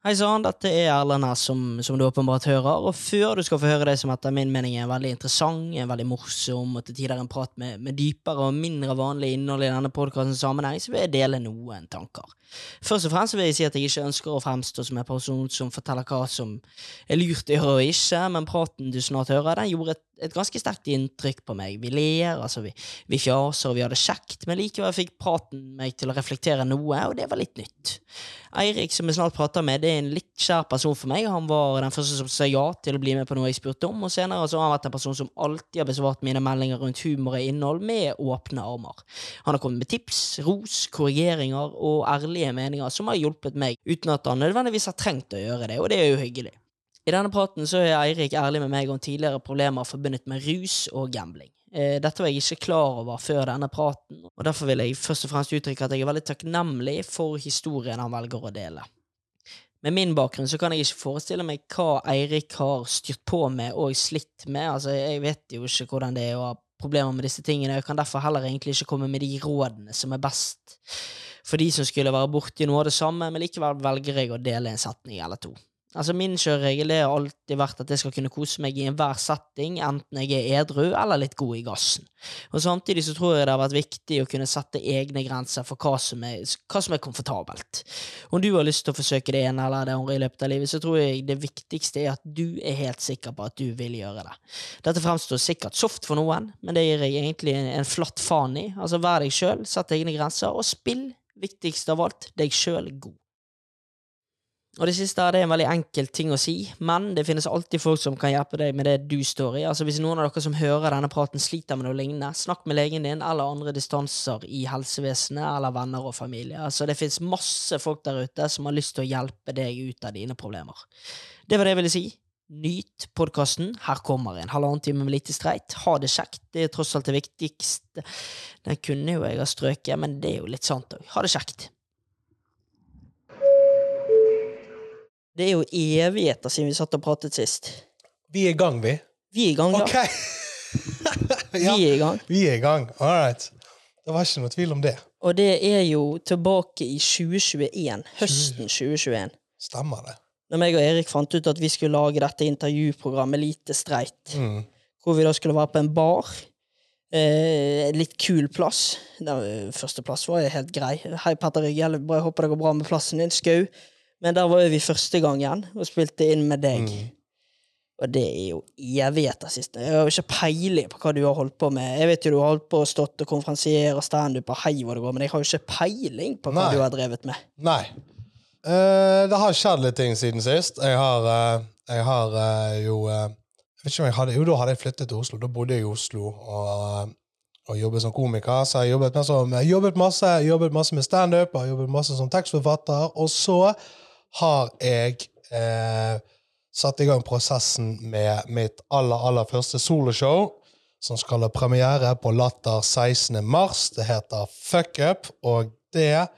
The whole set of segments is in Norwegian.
Hei sann, dette er Erlend her, som, som du åpenbart hører. Og før du skal få høre det som etter min mening er veldig interessant, en veldig morsom og til tider en prat med, med dypere og mindre vanlig innhold i denne podkastens sammenheng, så vil jeg dele noen tanker. Først og fremst vil jeg si at jeg ikke ønsker å fremstå som en person som forteller hva som er lurt å gjøre og ikke, men praten du snart hører, den gjorde et, et ganske sterkt inntrykk på meg. Vi ler, altså vi, vi fjaser og vi har det kjekt, men likevel fikk praten meg til å reflektere noe, og det var litt nytt. Eirik, som vi snart prater med, det er en litt kjær person for meg. Han var den første som sa ja til å bli med på noe jeg spurte om, og senere så har han vært en person som alltid har besvart mine meldinger rundt humor og innhold med åpne armer. Han har kommet med tips, ros, korrigeringer og ærlige meninger som har hjulpet meg, uten at han nødvendigvis har trengt å gjøre det, og det er jo hyggelig. I denne praten så er Eirik ærlig med meg om tidligere problemer forbundet med rus og gambling. Eh, Dette var jeg ikke klar over før denne praten, og derfor vil jeg først og fremst uttrykke at jeg er veldig takknemlig for historien han velger å dele. Med min bakgrunn så kan jeg ikke forestille meg hva Eirik har styrt på med og slitt med. Altså, Jeg vet jo ikke hvordan det er å ha problemer med disse tingene, jeg kan derfor heller egentlig ikke komme med de rådene som er best for de som skulle være borti noe av det samme, men likevel velger jeg å dele en setning eller to. Altså Min kjøreregel har alltid vært at jeg skal kunne kose meg i enhver setting, enten jeg er edru eller litt god i gassen. Og Samtidig så tror jeg det har vært viktig å kunne sette egne grenser for hva som er, hva som er komfortabelt. Om du har lyst til å forsøke det ene eller det andre i løpet av livet, så tror jeg det viktigste er at du er helt sikker på at du vil gjøre det. Dette fremstår sikkert soft for noen, men det gir jeg egentlig en, en flatt faen i. Altså Vær deg sjøl, sett egne grenser, og spill, viktigst av alt, deg sjøl god. Og det siste er det en veldig enkel ting å si, men det finnes alltid folk som kan hjelpe deg med det du står i. Altså Hvis noen av dere som hører denne praten sliter med noe lignende, snakk med legen din eller andre distanser i helsevesenet eller venner og familie. Altså Det finnes masse folk der ute som har lyst til å hjelpe deg ut av dine problemer. Det var det jeg ville si. Nyt podkasten. Her kommer en halvannen time med lite streit. Ha det kjekt. Det er tross alt det viktigste. Den kunne jo jeg ha strøket, men det er jo litt sant òg. Ha det kjekt. Det er jo evigheter siden vi satt og pratet sist. Vi er i gang, vi. Vi er i gang, da. Ok! Vi er i gang. vi er i gang. All right. Det var ikke noe tvil om det. Og det er jo tilbake i 2021. Høsten 2021. Stemmer det. Når meg og Erik fant ut at vi skulle lage dette intervjuprogrammet Lite streit, Mm. hvor vi da skulle være på en bar. Eh, litt kul plass. Den første plass var helt grei. Hei, Petter Rygge, jeg håper det går bra med plassen din. Skau. Men der var vi første gang igjen og spilte inn med deg. Mm. Og det er jo evigheter sist. Jeg har jo ikke peiling på hva du har holdt på med. Jeg vet jo du har holdt på å stått og konferansiere og standup og hei hvor det går, men jeg har jo ikke peiling på hva Nei. du har drevet med. Nei. Uh, det har skjedd litt ting siden sist. Jeg har, uh, jeg har uh, jo jeg vet ikke om jeg hadde, Jo, da hadde jeg flyttet til Oslo. Da bodde jeg i Oslo og, og jobbet som komiker. Så jeg jobbet, med, som, jeg jobbet, masse, jobbet masse med standup jobbet masse som tekstforfatter. Og så har jeg eh, satt i gang prosessen med mitt aller, aller første soloshow, som skal ha premiere på Latter 16. mars. Det heter Fuck Up, og det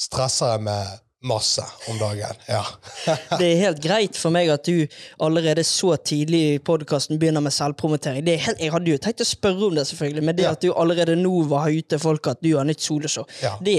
stresser jeg med masse om dagen. Ja. Det er helt greit for meg at du allerede så tidlig i podkasten begynner med selvpromotering. Det er helt, jeg hadde jo tenkt å spørre om det, selvfølgelig, men det Ja. at du allerede nå var ute folk at du har nytt soloshow Ja. det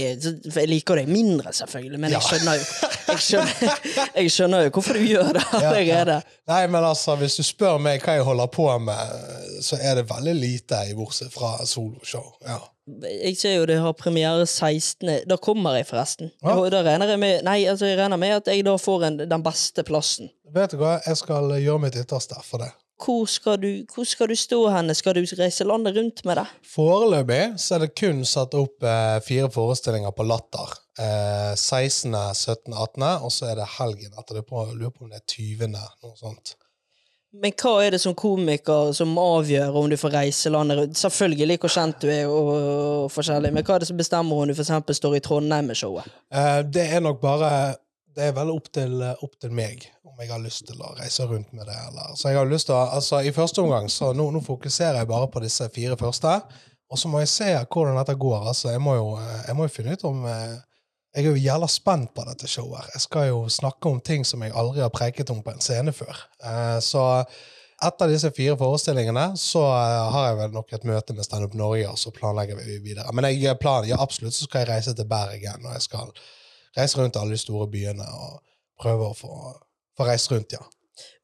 Jeg liker deg mindre, selvfølgelig, men jeg skjønner jo jeg skjønner, jeg skjønner jo hvorfor du gjør det allerede. Nei, men altså, hvis du spør meg hva jeg holder på med, så er det veldig lite i bortsett fra soloshow. Ja. Jeg ser jo det har premiere 16. Da kommer jeg, forresten. Ja. Da regner jeg med Nei, altså jeg regner med at jeg da får en, den beste plassen. Vet du hva, jeg skal gjøre mitt ytterste for det. Hvor skal du, hvor skal du stå henne? Skal du reise landet rundt med det? Foreløpig så er det kun satt opp eh, fire forestillinger på Latter. Eh, 16., 17., 18., og så er det helgen etter det. På, lurer på om det er 20., noe sånt. Men hva er det som komiker som avgjør om du får reise landet rundt? Selvfølgelig hvor kjent du er, og, forskjellig, men hva er det som bestemmer om du eksempel står i Trondheim med showet? Eh, det er nok bare Det er veldig opp til, opp til meg om jeg har lyst til å reise rundt med det. Eller. Så jeg har lyst til å, altså I første omgang så nå, nå fokuserer jeg bare på disse fire første. Og så må jeg se hvordan dette går. altså Jeg må jo, eh, jeg må jo finne ut om eh, Jeg er jo jævla spent på dette showet. Jeg skal jo snakke om ting som jeg aldri har preket om på en scene før. Eh, så etter disse fire forestillingene så eh, har jeg vel nok et møte med Stand Up Norge, og så planlegger vi videre. Men jeg, planen, ja, absolutt så skal jeg reise til Bergen, og jeg skal reise rundt alle de store byene og prøve å få, få reist rundt, ja.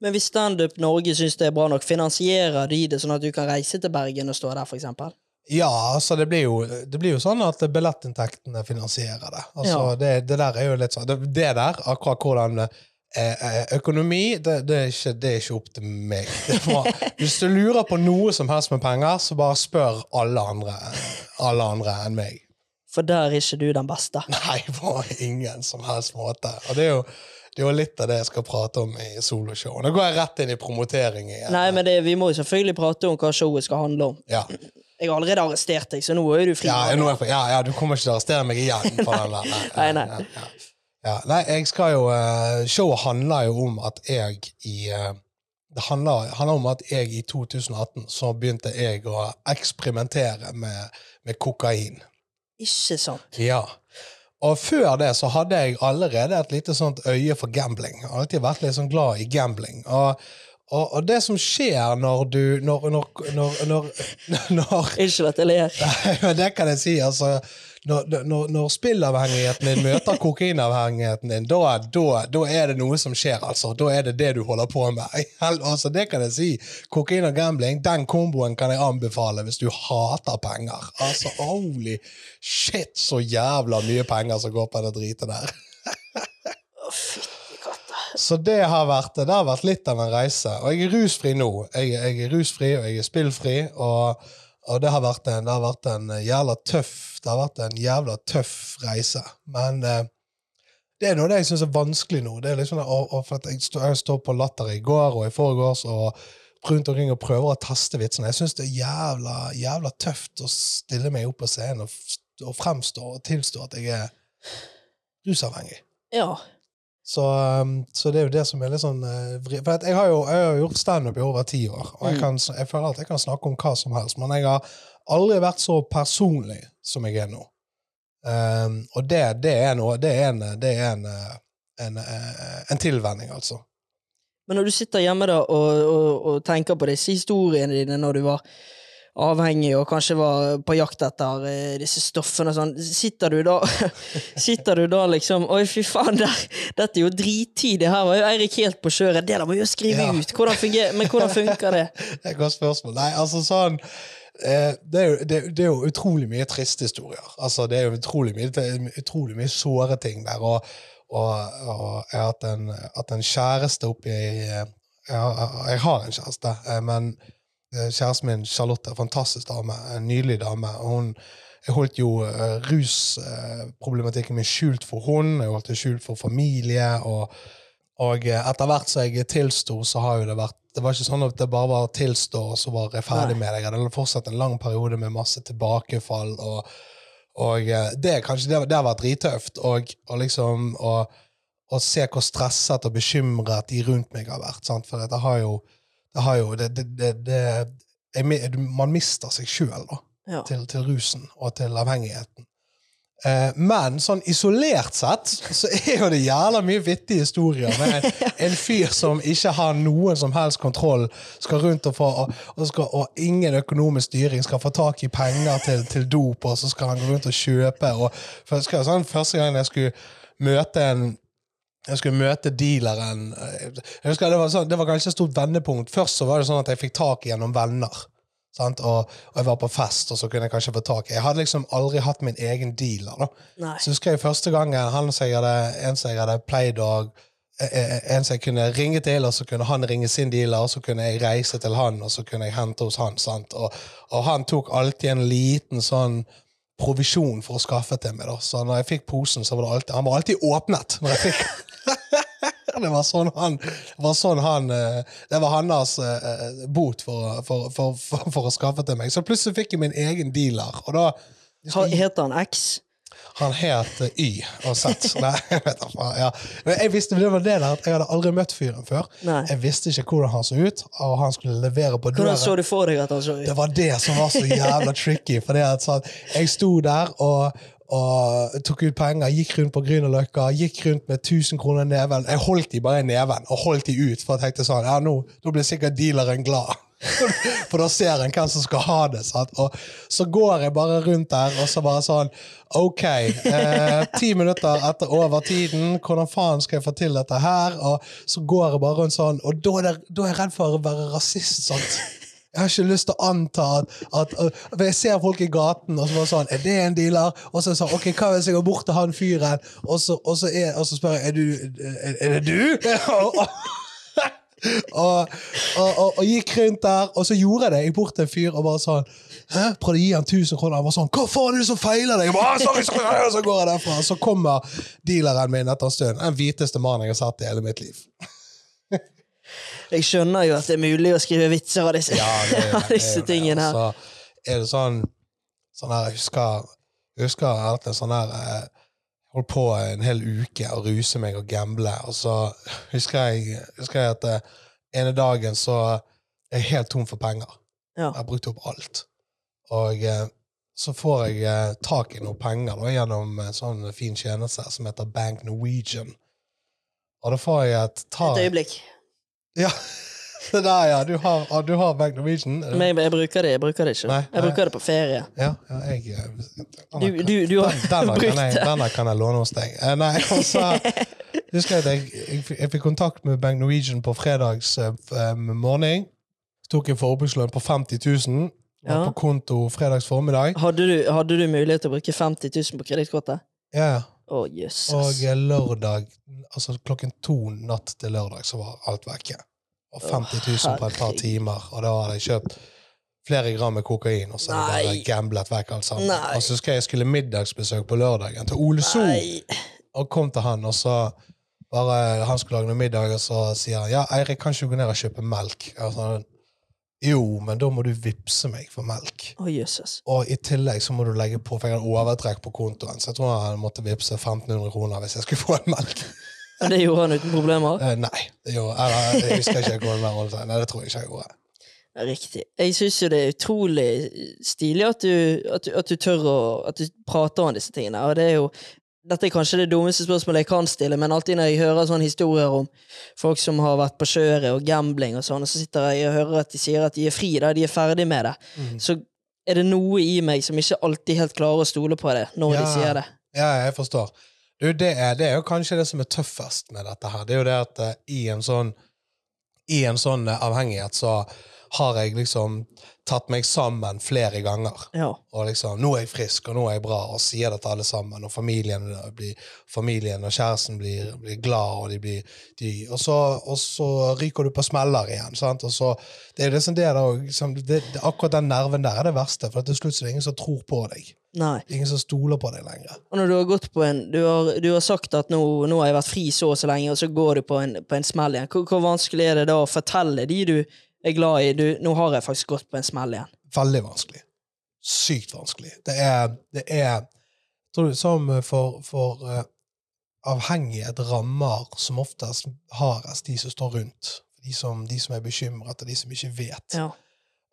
Men hvis Standup Norge syns det er bra nok, finansierer de det sånn at du kan reise til Bergen og stå der, eksempel? Ja, altså det blir jo, det blir jo sånn at billettinntektene finansierer det. Altså Ja. det, det der er jo litt sånn Det, det der, akkurat hvordan eh, eh, Økonomi, det, det, er ikke, det er ikke opp til meg. Må, hvis du lurer på noe som helst med penger, så bare spør alle andre, alle andre enn meg. For der er ikke du den beste. Nei, på ingen som helst måte. Og det er jo, det er jo litt av det jeg skal prate om i soloshowet. Nå går jeg rett inn i promotering igjen. Nei, men det, vi må jo selvfølgelig prate om hva showet skal handle om. Ja. Jeg har allerede arrestert deg, så nå er du fri. Ja, er ja, ja, du kommer ikke til å arrestere meg igjen for den der. Nei, nei. Ja, ja. Ja, nei, jeg skal jo uh, Showet handler jo om at jeg i uh, Det handler, handler om at jeg i 2018 så begynte jeg å eksperimentere med, med kokain. Ikke sant? Ja. Og før det så hadde jeg allerede et lite sånt øye for gambling. Jeg har alltid vært litt sånn glad i gambling. Og, og, og det som skjer når du Når, når, når, når, når Ikke at jeg ler. Nei, det kan jeg si. altså når, når, når spillavhengigheten din møter kokainavhengigheten din, da, da, da er det noe som skjer, altså. Da er det det du holder på med. altså, Det kan jeg si. Kokain og gambling, den komboen kan jeg anbefale hvis du hater penger. Altså, holy shit, så jævla mye penger som går på det dritet der. Så det har, vært, det har vært litt av en reise. Og jeg er rusfri nå. Jeg, jeg er rusfri, og jeg er spillfri. Og, og det, har vært en, det har vært en jævla tøff Det har vært en jævla tøff reise. Men eh, det er noe det jeg syns er vanskelig nå. Det er liksom, og, og for at jeg står, jeg står på Latter i går og i forgårs og rundt omkring og prøver å teste vitsene. Jeg syns det er jævla, jævla tøft å stille meg opp på scenen og, og fremstå og tilstå at jeg er rusavhengig. Ja. Så, um, så det er jo det som er litt sånn vri- For jeg har jo jeg har jo gjort standup i over ti år, og jeg, Mm. kan, jeg føler at jeg kan snakke om hva som helst, men jeg har aldri vært så personlig som jeg er nå. Um, og det, det er noe Det er en, det er en, uh, en, uh, en tilvenning, altså. Men når du sitter hjemme da og, og, og tenker på disse historiene dine når du var avhengig og kanskje var på jakt etter eh, disse stoffene og sånn, sitter du da Sitter du da liksom Oi, fy faen, der, dette er jo drittid, det her var jo Eirik helt på kjøret, det der må jo skrive Ja. ut! Hvordan fungerer, men hvordan funker det? Det er et godt spørsmål. Nei, altså sånn eh, det, er jo, det, det er jo utrolig mye triste historier. Altså, det er jo utrolig mye, utrolig mye såre ting der. Og, og, og jeg har hatt en, hatt en kjæreste oppi eh, jeg, har- jeg har en kjæreste, men kjæresten min, Charlotte, er fantastisk dame. En nydelig dame. og Hun, jeg holdt jo uh, rusproblematikken min skjult for hun, jeg holdt det skjult for familie. og og eh, etter hvert som jeg tilsto, så har jo det vært Det var ikke sånn at det bare var tilstå, og så var jeg ferdig Nei. med det. Det hadde fortsatt en lang periode med masse tilbakefall, og, og eh, det kanskje det, det har vært drittøft. Og, og liksom å, se hvor stresset og bekymret de rundt meg har vært. Sant? For det har jo Det har jo det, det, det, Man mister seg sjøl, Ja. til, til rusen og til avhengigheten. Eh, men sånn isolert sett så er jo det jævla mye vittige historier med en fyr som ikke har noen som helst kontroll, skal rundt og få og, og, skal, og ingen økonomisk styring, skal få tak i penger til, til dop, og så skal han gå rundt og kjøpe. Og, for, skal, sånn, første gang jeg skulle møte en jeg skulle møte dealeren eh, jeg husker det var, sånn, det var kanskje et stort vendepunkt. Først så var det sånn at jeg fikk tak gjennom venner. Sant? Og, og jeg var på fest, og så kunne jeg kanskje få tak i Jeg hadde liksom aldri hatt min egen dealer. da. Nei. Så husker jeg første gangen han som jeg hadde, en som jeg hadde pleid å eh, eh, En som jeg kunne ringe til, og så kunne han ringe sin dealer, og så kunne jeg reise til han, og så kunne jeg hente hos han. sant? Og, og han tok alltid en liten sånn provisjon for å skaffe til meg. da. Så når jeg fikk posen, så var det alltid Han var alltid åpnet. når jeg fikk det var sånn han, var sånn han eh, Det var hans eh, bot for, for, for, for, å skaffe til meg. Så plutselig fikk jeg min egen dealer, og da Heter han X? han het eh, Y og Z. Nei, jeg vet da. Ja. Men jeg visste det var det der at jeg hadde aldri møtt fyren før. Nei. Jeg visste ikke hvordan han så ut, og han skulle levere på døren. Hvordan så du for deg at han så ut? Det var det som var så jævla tricky. For sånn, jeg sto der og, og tok ut penger, gikk rundt på Grünerløkka, gikk rundt med 1000 kroner i neven. Jeg holdt de bare i neven og holdt de ut, for jeg tenkte sånn Ja, nå, nå blir sikkert dealeren glad. For da ser en hvem som skal ha det. Sant? Og så går jeg bare rundt der, og så bare sånn OK, eh, ti minutter etter over tiden, hvordan faen skal jeg få til dette her? Og så går jeg bare rundt sånn, og da er, det, da er jeg redd for å være rasist. sant? Jeg har ikke lyst til å anta at, at, at Jeg ser folk i gaten, og så bare sånn Er det en dealer? Og så er det sånn Ok, hva hvis jeg går bort til han fyren, og så, og så, er, og så spør jeg Er, du, er, er det du? og, og, gikk rundt der, og så gjorde jeg det. Jeg bort til en fyr og bare sånn Hæ? Prøvde å gi han 1000 kroner. Han var sånn 'Hva faen er det som feiler deg?' Jeg bare, «Ah, sorry, sorry, Så går jeg derfra. Så kommer dealeren min etter en stund. Den hviteste mannen jeg har sett i hele mitt liv. Jeg skjønner jo at det er mulig å skrive vitser av disse, Ja, det, av disse det. tingene her. Så er det sånn, sånn her, Jeg husker jeg husker jeg sånn her eh, Holdt på en hel uke å ruse meg og gamble. Og så husker jeg, husker jeg at eh, ene dagen så er jeg helt tom for penger. Ja. Jeg har brukt opp alt. Og eh, så får jeg eh, tak i noen penger da, gjennom en sånn fin tjeneste som heter Bank Norwegian. Og da får jeg et tar, Et øyeblikk. Ja, det der, ja. Du har, du har Bank Norwegian? Men jeg, jeg bruker det jeg bruker det ikke. Nei, Jeg bruker det på ferie. Ja, ja jeg eh, denne Du, du, du har Denne brukt jeg, det. denne kan jeg låne hos deg. Eh, Nei, altså husker jeg jeg, jeg, fikk- kontakt med Bank Norwegian på fredags um, morgen. Tok en forbrukslønn på 50 000. Ja. på konto fredags formiddag. Hadde du, hadde du mulighet til å bruke 50 000 på kredittkortet? Ja, ja. Å, Og jøsses. eh, lørdag, altså klokken to natt til lørdag, så var alt vekke. Og 50 000 på et par timer. Og da hadde jeg kjøpt flere gram med kokain, og så hadde jeg bare gamblet vekk alt sammen. Nei. Og så husker jeg jeg skulle middagsbesøk på lørdagen til Ole So. Og kom til han, og så bare han skulle lage noe middag, og så sier han ja, Eirik, kan ikke du gå ned og kjøpe melk? Og sånn, jo, men da må du vippse meg for melk. Å, jøsses. Og i tillegg så må du legge på, for jeg hadde overtrekk på kontoen, så jeg tror han måtte vippse 1500 kroner hvis jeg skulle få en melk. Men det gjorde han uten problemer? Eh, nei, det gjorde eller, jeg husker ikke hvor det var. Nei, det tror jeg ikke jeg gjorde. Riktig. Jeg syns jo det er utrolig stilig at du, at du, at du tør å At du prater om disse tingene. Og det er jo dette er kanskje det dummeste spørsmålet jeg kan stille, men alltid når jeg hører sånne historier om folk som har vært på kjøret og gambling og sånn, og så sitter jeg og hører at de sier at de er fri da, de er ferdig med det, Mm. så er det noe i meg som ikke alltid helt klarer å stole på det når de sier det. Ja, jeg forstår. Du, det, er, det er jo kanskje det som er tøffest med dette her. Det er jo det at uh, i en sånn i en sånn eh, avhengighet så har jeg liksom tatt meg sammen flere ganger. Ja. Og liksom, nå er jeg frisk, og nå er jeg bra, og sier det til alle sammen. Og familien, blir, familien og kjæresten blir, blir glad, og de blir de, og, så, og så ryker du på smeller igjen. sant? Og så, det er jo liksom det, da, liksom, det, det, akkurat den nerven der er det verste, for til slutt så er det ingen som tror på deg. Nei. Det er ingen som stoler på deg lenger. Og når du har gått på en Du har, du har sagt at nå, nå har jeg vært fri så og så lenge, og så går du på en, på en smell igjen. Hvor, hvor vanskelig er det da å fortelle de du er glad i du, Nå har jeg faktisk gått på en smell igjen. Veldig vanskelig. Sykt vanskelig. Det er, det er tror du, Som for, for uh, avhengighet rammer som oftest hardest de som står rundt. De som, de som er bekymret, og de som ikke vet. Ja.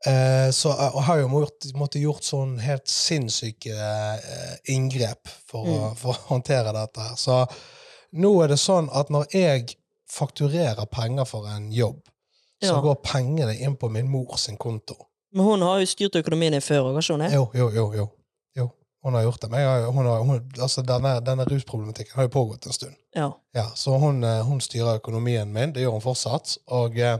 Eh, så jeg har jo måttet, gjort sånn helt sinnssyke eh, inngrep for, å, Mm. for å håndtere dette. Så nå er det sånn at når jeg fakturerer penger for en jobb, så går pengene inn på min mor sin konto. Men hun har jo styrt økonomien din før òg, har ikke hun det? Jo, jo, jo. jo. jo. Hun har gjort det. Men har- hun har, hun, altså denne, denne rusproblematikken har jo pågått en stund. Ja. Ja, så hun, eh, hun styrer økonomien min. Det gjør hun fortsatt. Og eh,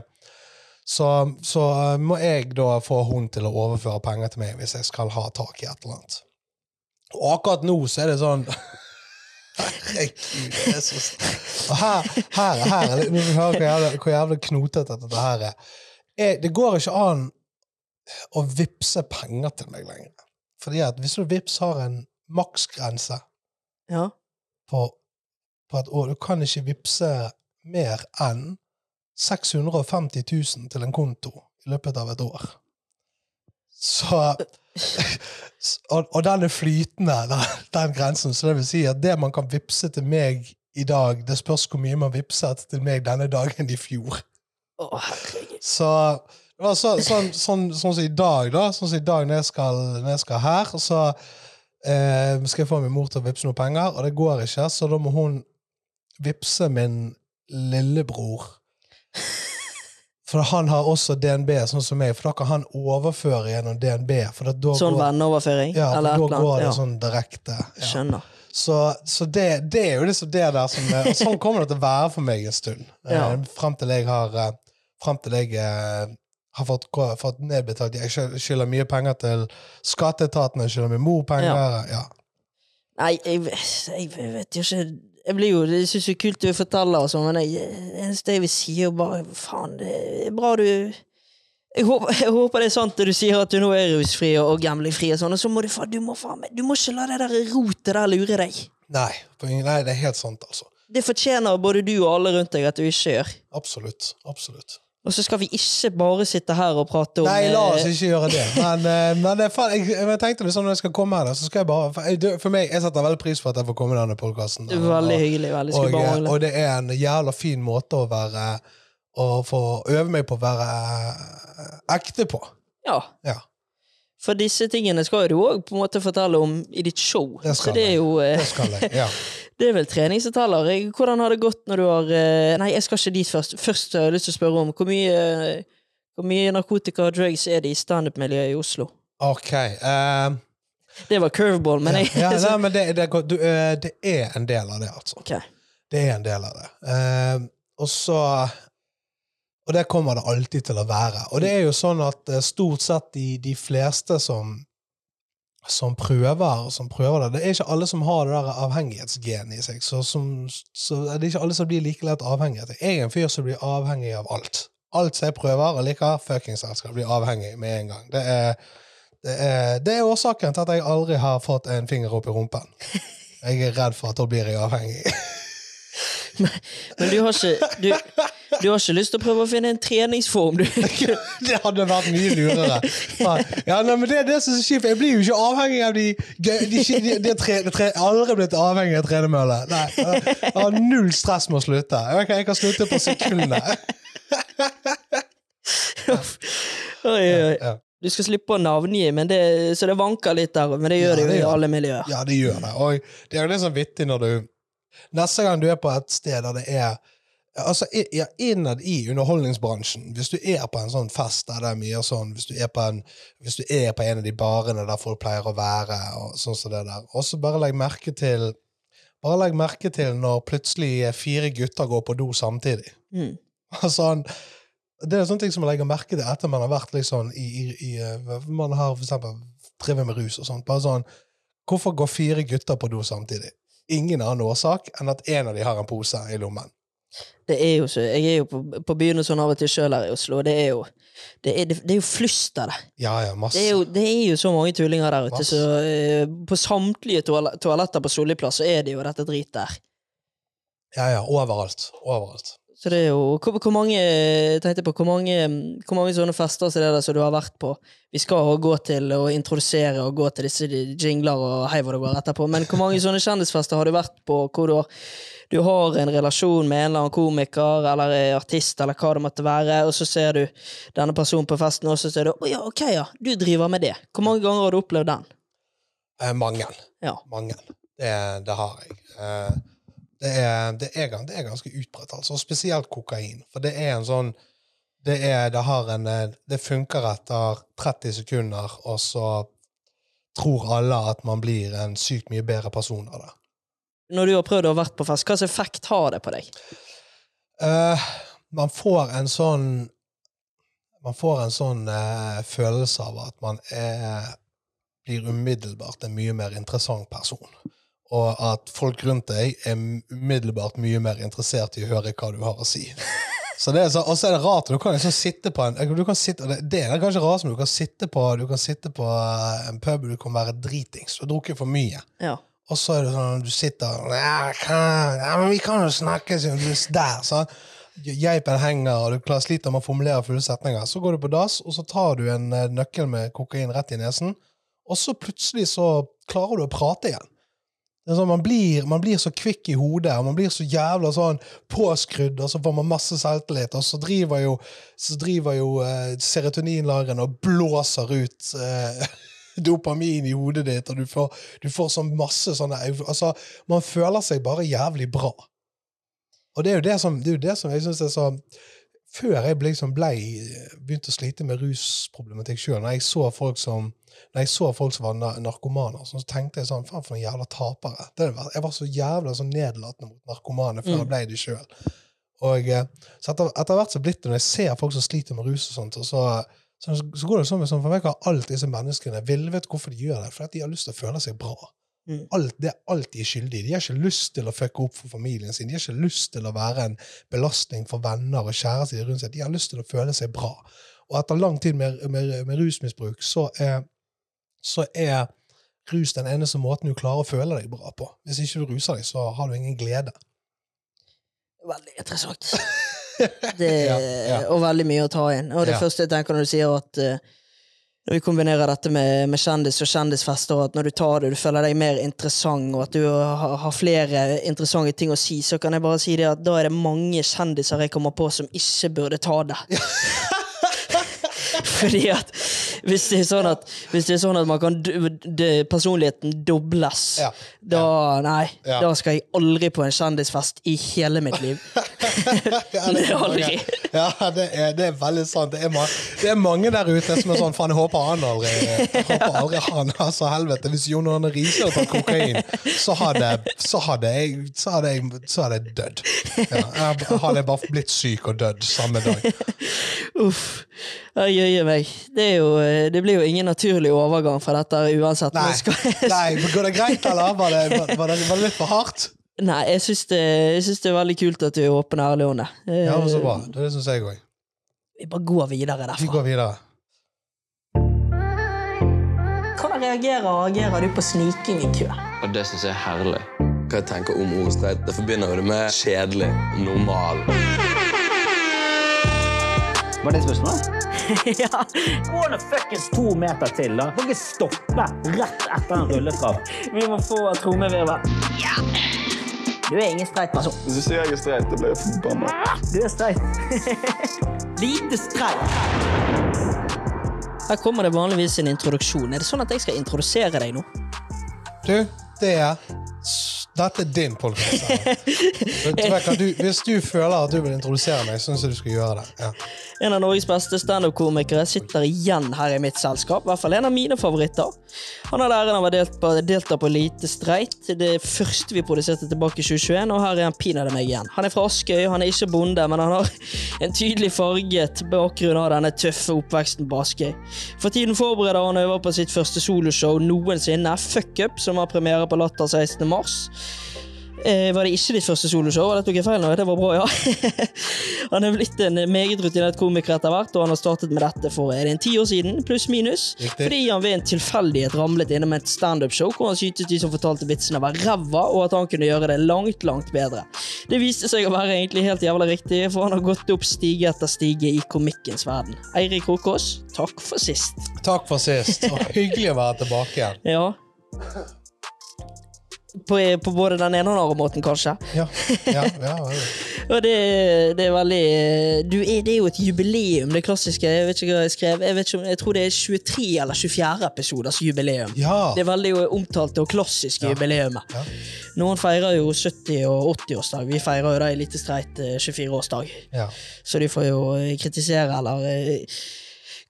så, så eh, må jeg da få hun til å overføre penger til meg hvis jeg skal ha tak i et eller annet. Og akkurat nå så er det sånn Herregud, det er så Og her, her, her er hører hvor jævlig, hvor jævlig knotete dette her er. Jeg, det går ikke an å vippse penger til meg lenger. Fordi at hvis du vips har en maksgrense ja. på, på et år. Du kan ikke vippse mer enn 650 000 til en konto i løpet av et år. Så Og, og den er flytende, den, den grensen. Så det vil si at det man kan vippse til meg i dag, det spørs hvor mye man vippset til meg denne dagen i fjor. Oh. Så det var så, sånn, sånn, sånn som i dag, da. Sånn som i dag når jeg skal, når jeg skal her, så eh, skal jeg få min mor til å vippse noen penger, og det går ikke, så da må hun vippse min lillebror For han har også DNB, sånn som meg, for da kan han overføre gjennom DNB. For da Sånn går, venneoverføring? ja, eller for da går annet? det Ja. sånn direkte. Ja. Skjønner. Så, så det, det er jo liksom det der som er, og Sånn kommer det til å være for meg en stund. Ja. Eh, Frem til jeg har eh, Frem til jeg eh, har fått, fått nedbetalt Jeg skylder mye penger til skatteetaten, jeg skylder min mor penger. Ja. Nei, jeg, jeg, jeg vet jo ikke Jeg blir jo, jeg syns det er kult du forteller, og sånn, men jeg, det eneste jeg vil si, er bare faen, det er bra du jeg håper, jeg håper det er sant det du sier, at du nå er rusfri og, gamblingfri, og sånn, og så må du, faen du, du må ikke la det der rotet der lure deg. Nei, nei, det er helt sant, altså. Det fortjener både du og alle rundt deg at du ikke gjør. Absolutt. Absolutt. Og så skal vi ikke bare sitte her og prate om Nei, la oss eh, ikke gjøre det. Men, eh, men det faen, jeg, jeg tenkte liksom når jeg skal komme her, så skal jeg bare For, jeg, for meg, jeg setter veldig pris på at jeg får komme i denne podkasten. Veldig hyggelig. veldig Og, bare eh, og det er en jævla fin måte å være Å få øve meg på å være ekte på. Ja. Ja. For disse tingene skal du òg på en måte fortelle om i ditt show. Det skal så det er jo eh, Det. Ja. Det er vel treningsdetaljer. Jeg- Hvordan har det gått når du har eh, Nei, jeg skal ikke dit først. Først har jeg lyst til å spørre om hvor mye, hvor mye narkotika og drugs er det i standup-miljøet i Oslo? OK. Um, Det var curveball, men jeg ja, nei, men det, det, du, det er en del av det, altså. Ok. Det er en del av det. Um, og så Og det kommer det alltid til å være. Og det er jo sånn at eh, stort sett de, de fleste som som prøver, som prøver det. Det er ikke alle som har det der avhengighetsgenet i seg. Så, som, så det er ikke alle som blir like lett avhengig. Jeg er en fyr som blir avhengig av alt. Alt som jeg prøver og liker, fuckings elsker, skal bli avhengig med en gang. Det er, det, er, det er årsaken til at jeg aldri har fått en finger opp i rumpen. Jeg er redd for at da blir jeg avhengig. Men du har ikke du, du har ikke lyst til å prøve å finne en treningsform, du? Det hadde vært mye lurere. Ja, nei, men det er det som er kjipt. Jeg blir jo ikke avhengig av de, de, de, de, de tre, tre, Jeg har aldri blitt avhengig av tredemølle. Nei, jeg har null stress med å slutte. Jeg kan, jeg kan slutte på sekundene. Oi, oi. Ja, Du skal slippe å navngi, men det, så det vanker litt der, men det gjør Ja, det jo i alle miljøer. ja, det gjør det. Og det er jo litt sånn vittig når du Neste gang du er på et sted der det er Altså, i- ja, Innad i underholdningsbransjen, hvis du er på en sånn fest der det er mye sånn, hvis du er på en, hvis du er på en av de barene der folk pleier å være, og sånn som det der, og så bare legg merke til bare legg merke til når plutselig fire gutter går på do samtidig. Mm. Altså, det er sånne ting som man legger merke til etter man har vært liksom i, i, i eh, Man har for eksempel drevet med rus og sånt. Bare sånn Hvorfor går fire gutter på do samtidig? Ingen annen årsak enn at en av de har en pose i lommen. Det er jo så, Jeg er jo på, på sånn av og til sjøl her i Oslo, og det er jo det er, det er jo flust av det. Ja, ja, masse. Det er, jo, det er jo så mange tullinger der ute, Masse. så uh, på samtlige toal toaletter på Solli plass så er det jo dette drit der. Ja, ja, overalt. Overalt. Så det er jo Hvor, hvor mange tenkte på, hvor mange, hvor mange sånne fester så det som du har vært på? Vi skal gå til å introdusere og gå til disse jingler og hei hvor det går etterpå, men hvor mange sånne kjendisfester har du vært på hvor du har, du har en relasjon med en eller annen komiker eller artist eller hva det måtte være, og så ser du denne personen på festen, og så ser du å ja, ok, ja, du driver med det. Hvor mange ganger har du opplevd den? Eh, mange. Ja. Mange. Det, det har jeg. Eh, det, er, det, er, det er ganske utbredt, altså. Og spesielt kokain. For det er en sånn Det, er, det, har en, eh, det funker etter 30 sekunder, og så tror alle at man blir en sykt mye bedre person av det. Når du har prøvd å ha vært på fest, hva slags effekt har det på deg? Uh, man får en sånn Man får en sånn uh, følelse av at man er, blir umiddelbart en mye mer interessant person. Og at folk rundt deg er umiddelbart mye mer interessert i å høre hva du har å si. Så det er så, Og så er det rart. Du kan liksom sitte på en du kan sitte, det, det er kanskje rart, men du kan sitte på, du kan sitte på eh, en pub og du kan være dritings. Du har drukket for mye. Ja. Og så er det sånn du sitter ja, kan, ja, men Vi kan jo snakke du er der, sånn. Geipen henger, og du klar- sliter med å formulere fulle setninger. Så går du på dass, og så tar du en eh, nøkkel med kokain rett i nesen, og så plutselig så klarer du å prate igjen. Sånn, man, blir, man blir så kvikk i hodet, og man blir så jævla sånn påskrudd, og så får man masse selvtillit, og så driver jo, så jo eh, serotoninlagrene og blåser ut eh, dopamin i hodet ditt, og du får, du får sånn masse sånne Altså, man føler seg bare jævlig bra. Og det er jo det som, det er jo det som jeg syns er så før jeg liksom ble, begynte å slite med rusproblematikk sjøl, når jeg så folk som så folk som var narkomane, så tenkte jeg sånn Faen, for noen jævla tapere. Det var, jeg var så jævla så nedlatende mot narkomane før jeg ble det sjøl. Og eh, så etter, etter hvert så blitt det, når jeg ser folk som sliter med rus og sånt, og så, så, så går det sånn sånn, for meg har alt disse menneskene vil vet hvorfor de gjør det, for de har lyst til å føle seg bra. Mm. Alt, det er alt de er skyldige. De har ikke lyst til å fucke opp for familien sin. De har ikke lyst til å være en belastning for venner og kjærester rundt seg. De har lyst til å føle seg bra. Og etter lang tid med, med, med rusmisbruk så er, så er rus den eneste måten du klarer å føle deg bra på. Hvis ikke du ruser deg, så har du ingen glede. Veldig interessant. Det, Ja, ja. Og veldig mye å ta inn. Og det Ja. første jeg tenker når du sier at eh, når vi kombinerer dette med, med kjendis og kjendisfester, og at når du tar det, du føler deg mer interessant, og at du har, har flere interessante ting å si, så kan jeg bare si det at da er det mange kjendiser jeg kommer på som ikke burde ta det. Fordi at hvis det er sånn at, hvis det er sånn at man kan personligheten dobles, Ja. da Nei, Ja. da skal jeg aldri på en kjendisfest i hele mitt liv. Ja, Det er mange. aldri. Ja, det er, det er veldig sant. Det er, ma det er mange der ute som er sånn Faen, jeg håper han aldri Jeg håper aldri han Altså, helvete, hvis Jon Arne Riise hadde tatt kokain, så hadde, så hadde jeg Så hadde jeg, så hadde jeg dødd. Ja, jeg hadde bare blitt syk og dødd samme dag. Uff. Jøye meg. Det, jo, det blir jo ingen naturlig overgang fra dette uansett. Nei, nei går det greit, eller? Var det, var det, var det litt for hardt? Nei, jeg syns det, det er veldig kult at du er åpen og ærlig om det. Eh, Ja, men så bra. Det, det syns jeg òg. Vi bare går videre derfra. Vi går videre. Hvordan reagerer og agerer du på sniking i kø? Og det syns jeg er herlig. Hva jeg tenker om ordet streit, det forbinder jo det med kjedelig, normal. Var det spørsmålet? ja. Gå nå fuckings to meter til, da. Kan ikke stoppe rett etter en rulletrapp. Vi må få trommevirvel. Ja. Du er ingen streit person. Hvis du sier jeg er streit, da blir jeg forbanna. Du er streit. Lite streit. Her kommer det vanligvis en introduksjon. Er det sånn at jeg skal introdusere deg nå? Du, det er Dette er din podkast. Hvis du føler at du vil introdusere meg, syns jeg du skal gjøre det. Ja. En av Norges beste standup-komikere sitter igjen her i mitt selskap. I hvert fall en av mine favoritter. Han har æren av å delt på, delta på Lite streit, det første vi produserte tilbake i 2021, og her er han pinadø meg igjen. Han er fra Askøy, han er ikke bonde, men han har en tydelig farget bakgrunn av denne tøffe oppveksten på Askøy. For tiden forbereder han øver på sitt første soloshow noensinne, Fuck Up, som har premiere på Latter 16. mars. Eh, var det ikke ditt første soloshow? Det tok jeg feil nå? Det var bra, ja. han er blitt en meget rutinert komiker etter hvert, og han har startet med dette for er det en ti år siden, pluss minus. Riktig. Fordi han ved en tilfeldighet ramlet innom et standup-show hvor han syntes de som fortalte vitsene var ræva, og at han kunne gjøre det langt, langt bedre. Det viste seg å være egentlig helt jævla riktig, for han har gått opp stige etter stige i komikkens verden. Eirik Krokås, takk for sist. Takk for sist. Og hyggelig å være tilbake igjen. Ja. På, på både den ene og den andre måten, kanskje. Ja, ja, ja. Og det, det er veldig du Det er jo et jubileum, det klassiske. Jeg vet ikke hva jeg skrev. Jeg, vet ikke jeg tror det er 23 eller 24 episoders jubileum. Det er veldig omtalte og klassiske jubileumet. Noen feirer jo 70- og 80-årsdag. Vi feirer jo da i Lite streit eh, 24-årsdag. ja. Så de får jo eh, kritisere eller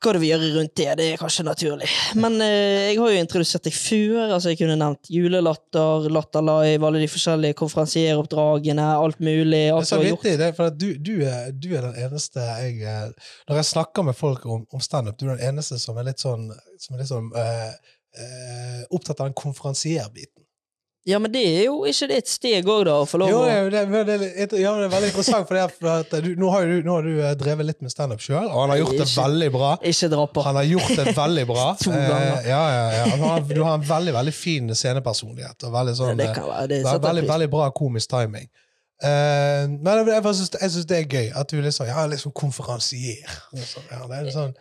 hva du gjøre rundt det. Det er kanskje naturlig. Men eh, jeg har jo introdusert deg før. altså Jeg kunne nevnt Julelatter, Latter Live, alle de forskjellige konferansieroppdragene, alt mulig. Det er så vittig, det, for du, du, er, du er den eneste jeg eh, Når jeg snakker med folk om, om standup, du er den eneste som er litt sånn, som er litt sånn eh, eh, opptatt av den konferansierbiten. Ja, men det er jo ikke det et steg òg, da? Å få lov Jo, å det, er- det, er- det, er ja, det er veldig interessant, for, er- du, nå, har du, nå har du eh, drevet litt med standup sjøl, og han har gjort det veldig bra. Ikke dra på. Han har gjort det veldig bra. To ganger. Eh, ja, ja, ja. Har, du har en veldig veldig fin scenepersonlighet. Og veldig sånn, det kan være, det eh, veldig, veldig bra komisk timing. Eh, men jeg, jeg, synes- jeg syns det er gøy at du liksom Ja, liksom konferansier. Liksom. Ja, det er sånn,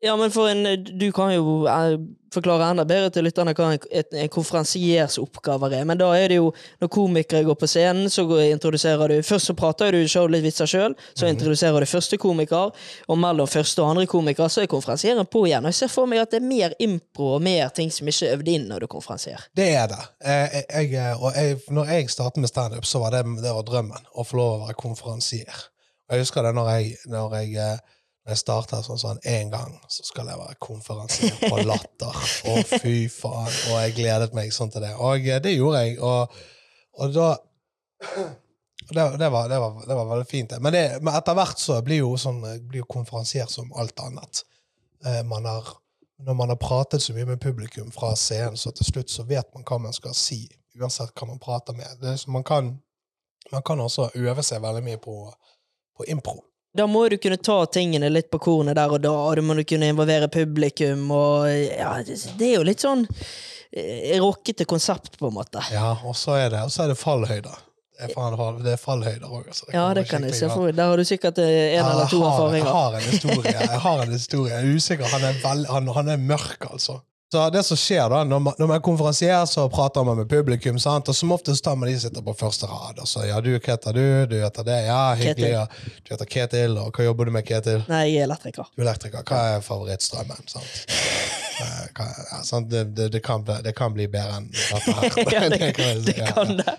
Ja, men for en, Du kan jo eh, forklare enda bedre til lytterne hva en, konferansiers oppgaver er. Men da er det jo, når komikere går på scenen, så introduserer du Først så prater du selv litt vitser sjøl, så introduserer du første komiker, og mellom første og andre komiker så er konferansieren på igjen. Og jeg ser for meg at det er mer impro og mer ting som ikke er øvd inn når du konferansierer. det er det. Eh, jeg, jeg, og jeg, når jeg startet med standup, så var det, det var drømmen. Å få lov å være konferansier. Jeg husker det når jeg, når jeg, eh, jeg startet sånn sånn en gang, så skal jeg være konferanse på Latter. Å, fy faen. Og jeg gledet meg sånn til det. Og eh, det gjorde jeg. Og, og da det, det, var, det, var, det var veldig fint. Men, men etter hvert så blir jo, sånn, blir jo konferansier som alt annet. Eh, man har, når man har pratet så mye med publikum fra scenen, så til slutt så vet man hva man skal si, uansett hva man prater med. Man, kan, man kan også øve seg veldig mye på, på impro. Da må du kunne ta tingene litt på kornet der og da, og du må kunne involvere publikum, og ja, det, er jo litt sånn eh, rockete konsept, på en måte. Ja, og så er det, er det fallhøyder. Det er, er fallhøyder òg. Altså. Ja, det kan jeg se for meg. Der har du sikkert eh, en Ja, eller to erfaringer. jeg har en historie. Jeg har en historie. Jeg er usikker. Han er, veld, han, han er mørk, altså. Så det som skjer da, Når man, når man konferansierer, så prater man med publikum. sant? Og Som oftest tar man de som sitter på første rad. Og så, ja, du, hva heter du? Du heter det? Ja, hyggelig. Ja. Du heter Ketil. Og hva jobber du med, Ketil? Nei, jeg er elektriker. Du er elektriker. Hva er favorittstrømmen? sant? Eh, hva, ja, sant? Det, det, det, kan, det kan bli bedre enn dette her. Ja, det, kan det Ja, kan det.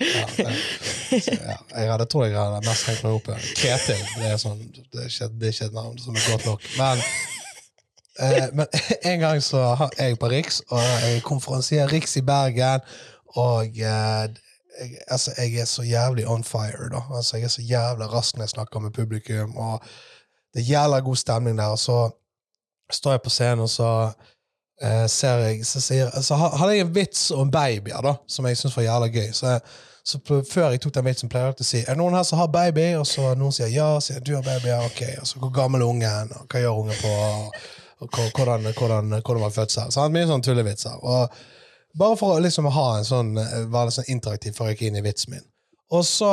Så. Jeg hadde, tror jeg hadde mest hengt meg opp i Ketil. Det er, sånn, det, er ikke, det er ikke et navn som er godt nok. Men, men en gang så har jeg på Riks, og jeg konferansierer Riks i Bergen, og eh, jeg, altså, jeg er så jævlig on fire, da. Altså, jeg er så jævla rask når jeg snakker med publikum, og det er jævla god stemning der, og så står jeg på scenen, og så eh, ser jeg så, sier, så hadde jeg en vits om babyer, da, som jeg syntes var jævla gøy. Så, jeg, så før jeg tok den vitsen, pleier jeg alltid å si Er det noen her som har baby? Og så noen sier ja, sier du har baby, ja, ok. Og så hvor gammel er ungen, og hva gjør ungen på, hvordan, hvordan, hvordan var fødselen? Så jeg hadde mye sånne tullevitser. Og bare for å liksom ha en sånn, eh, være sånn interaktiv for å rykke inn i vitsen min. Og så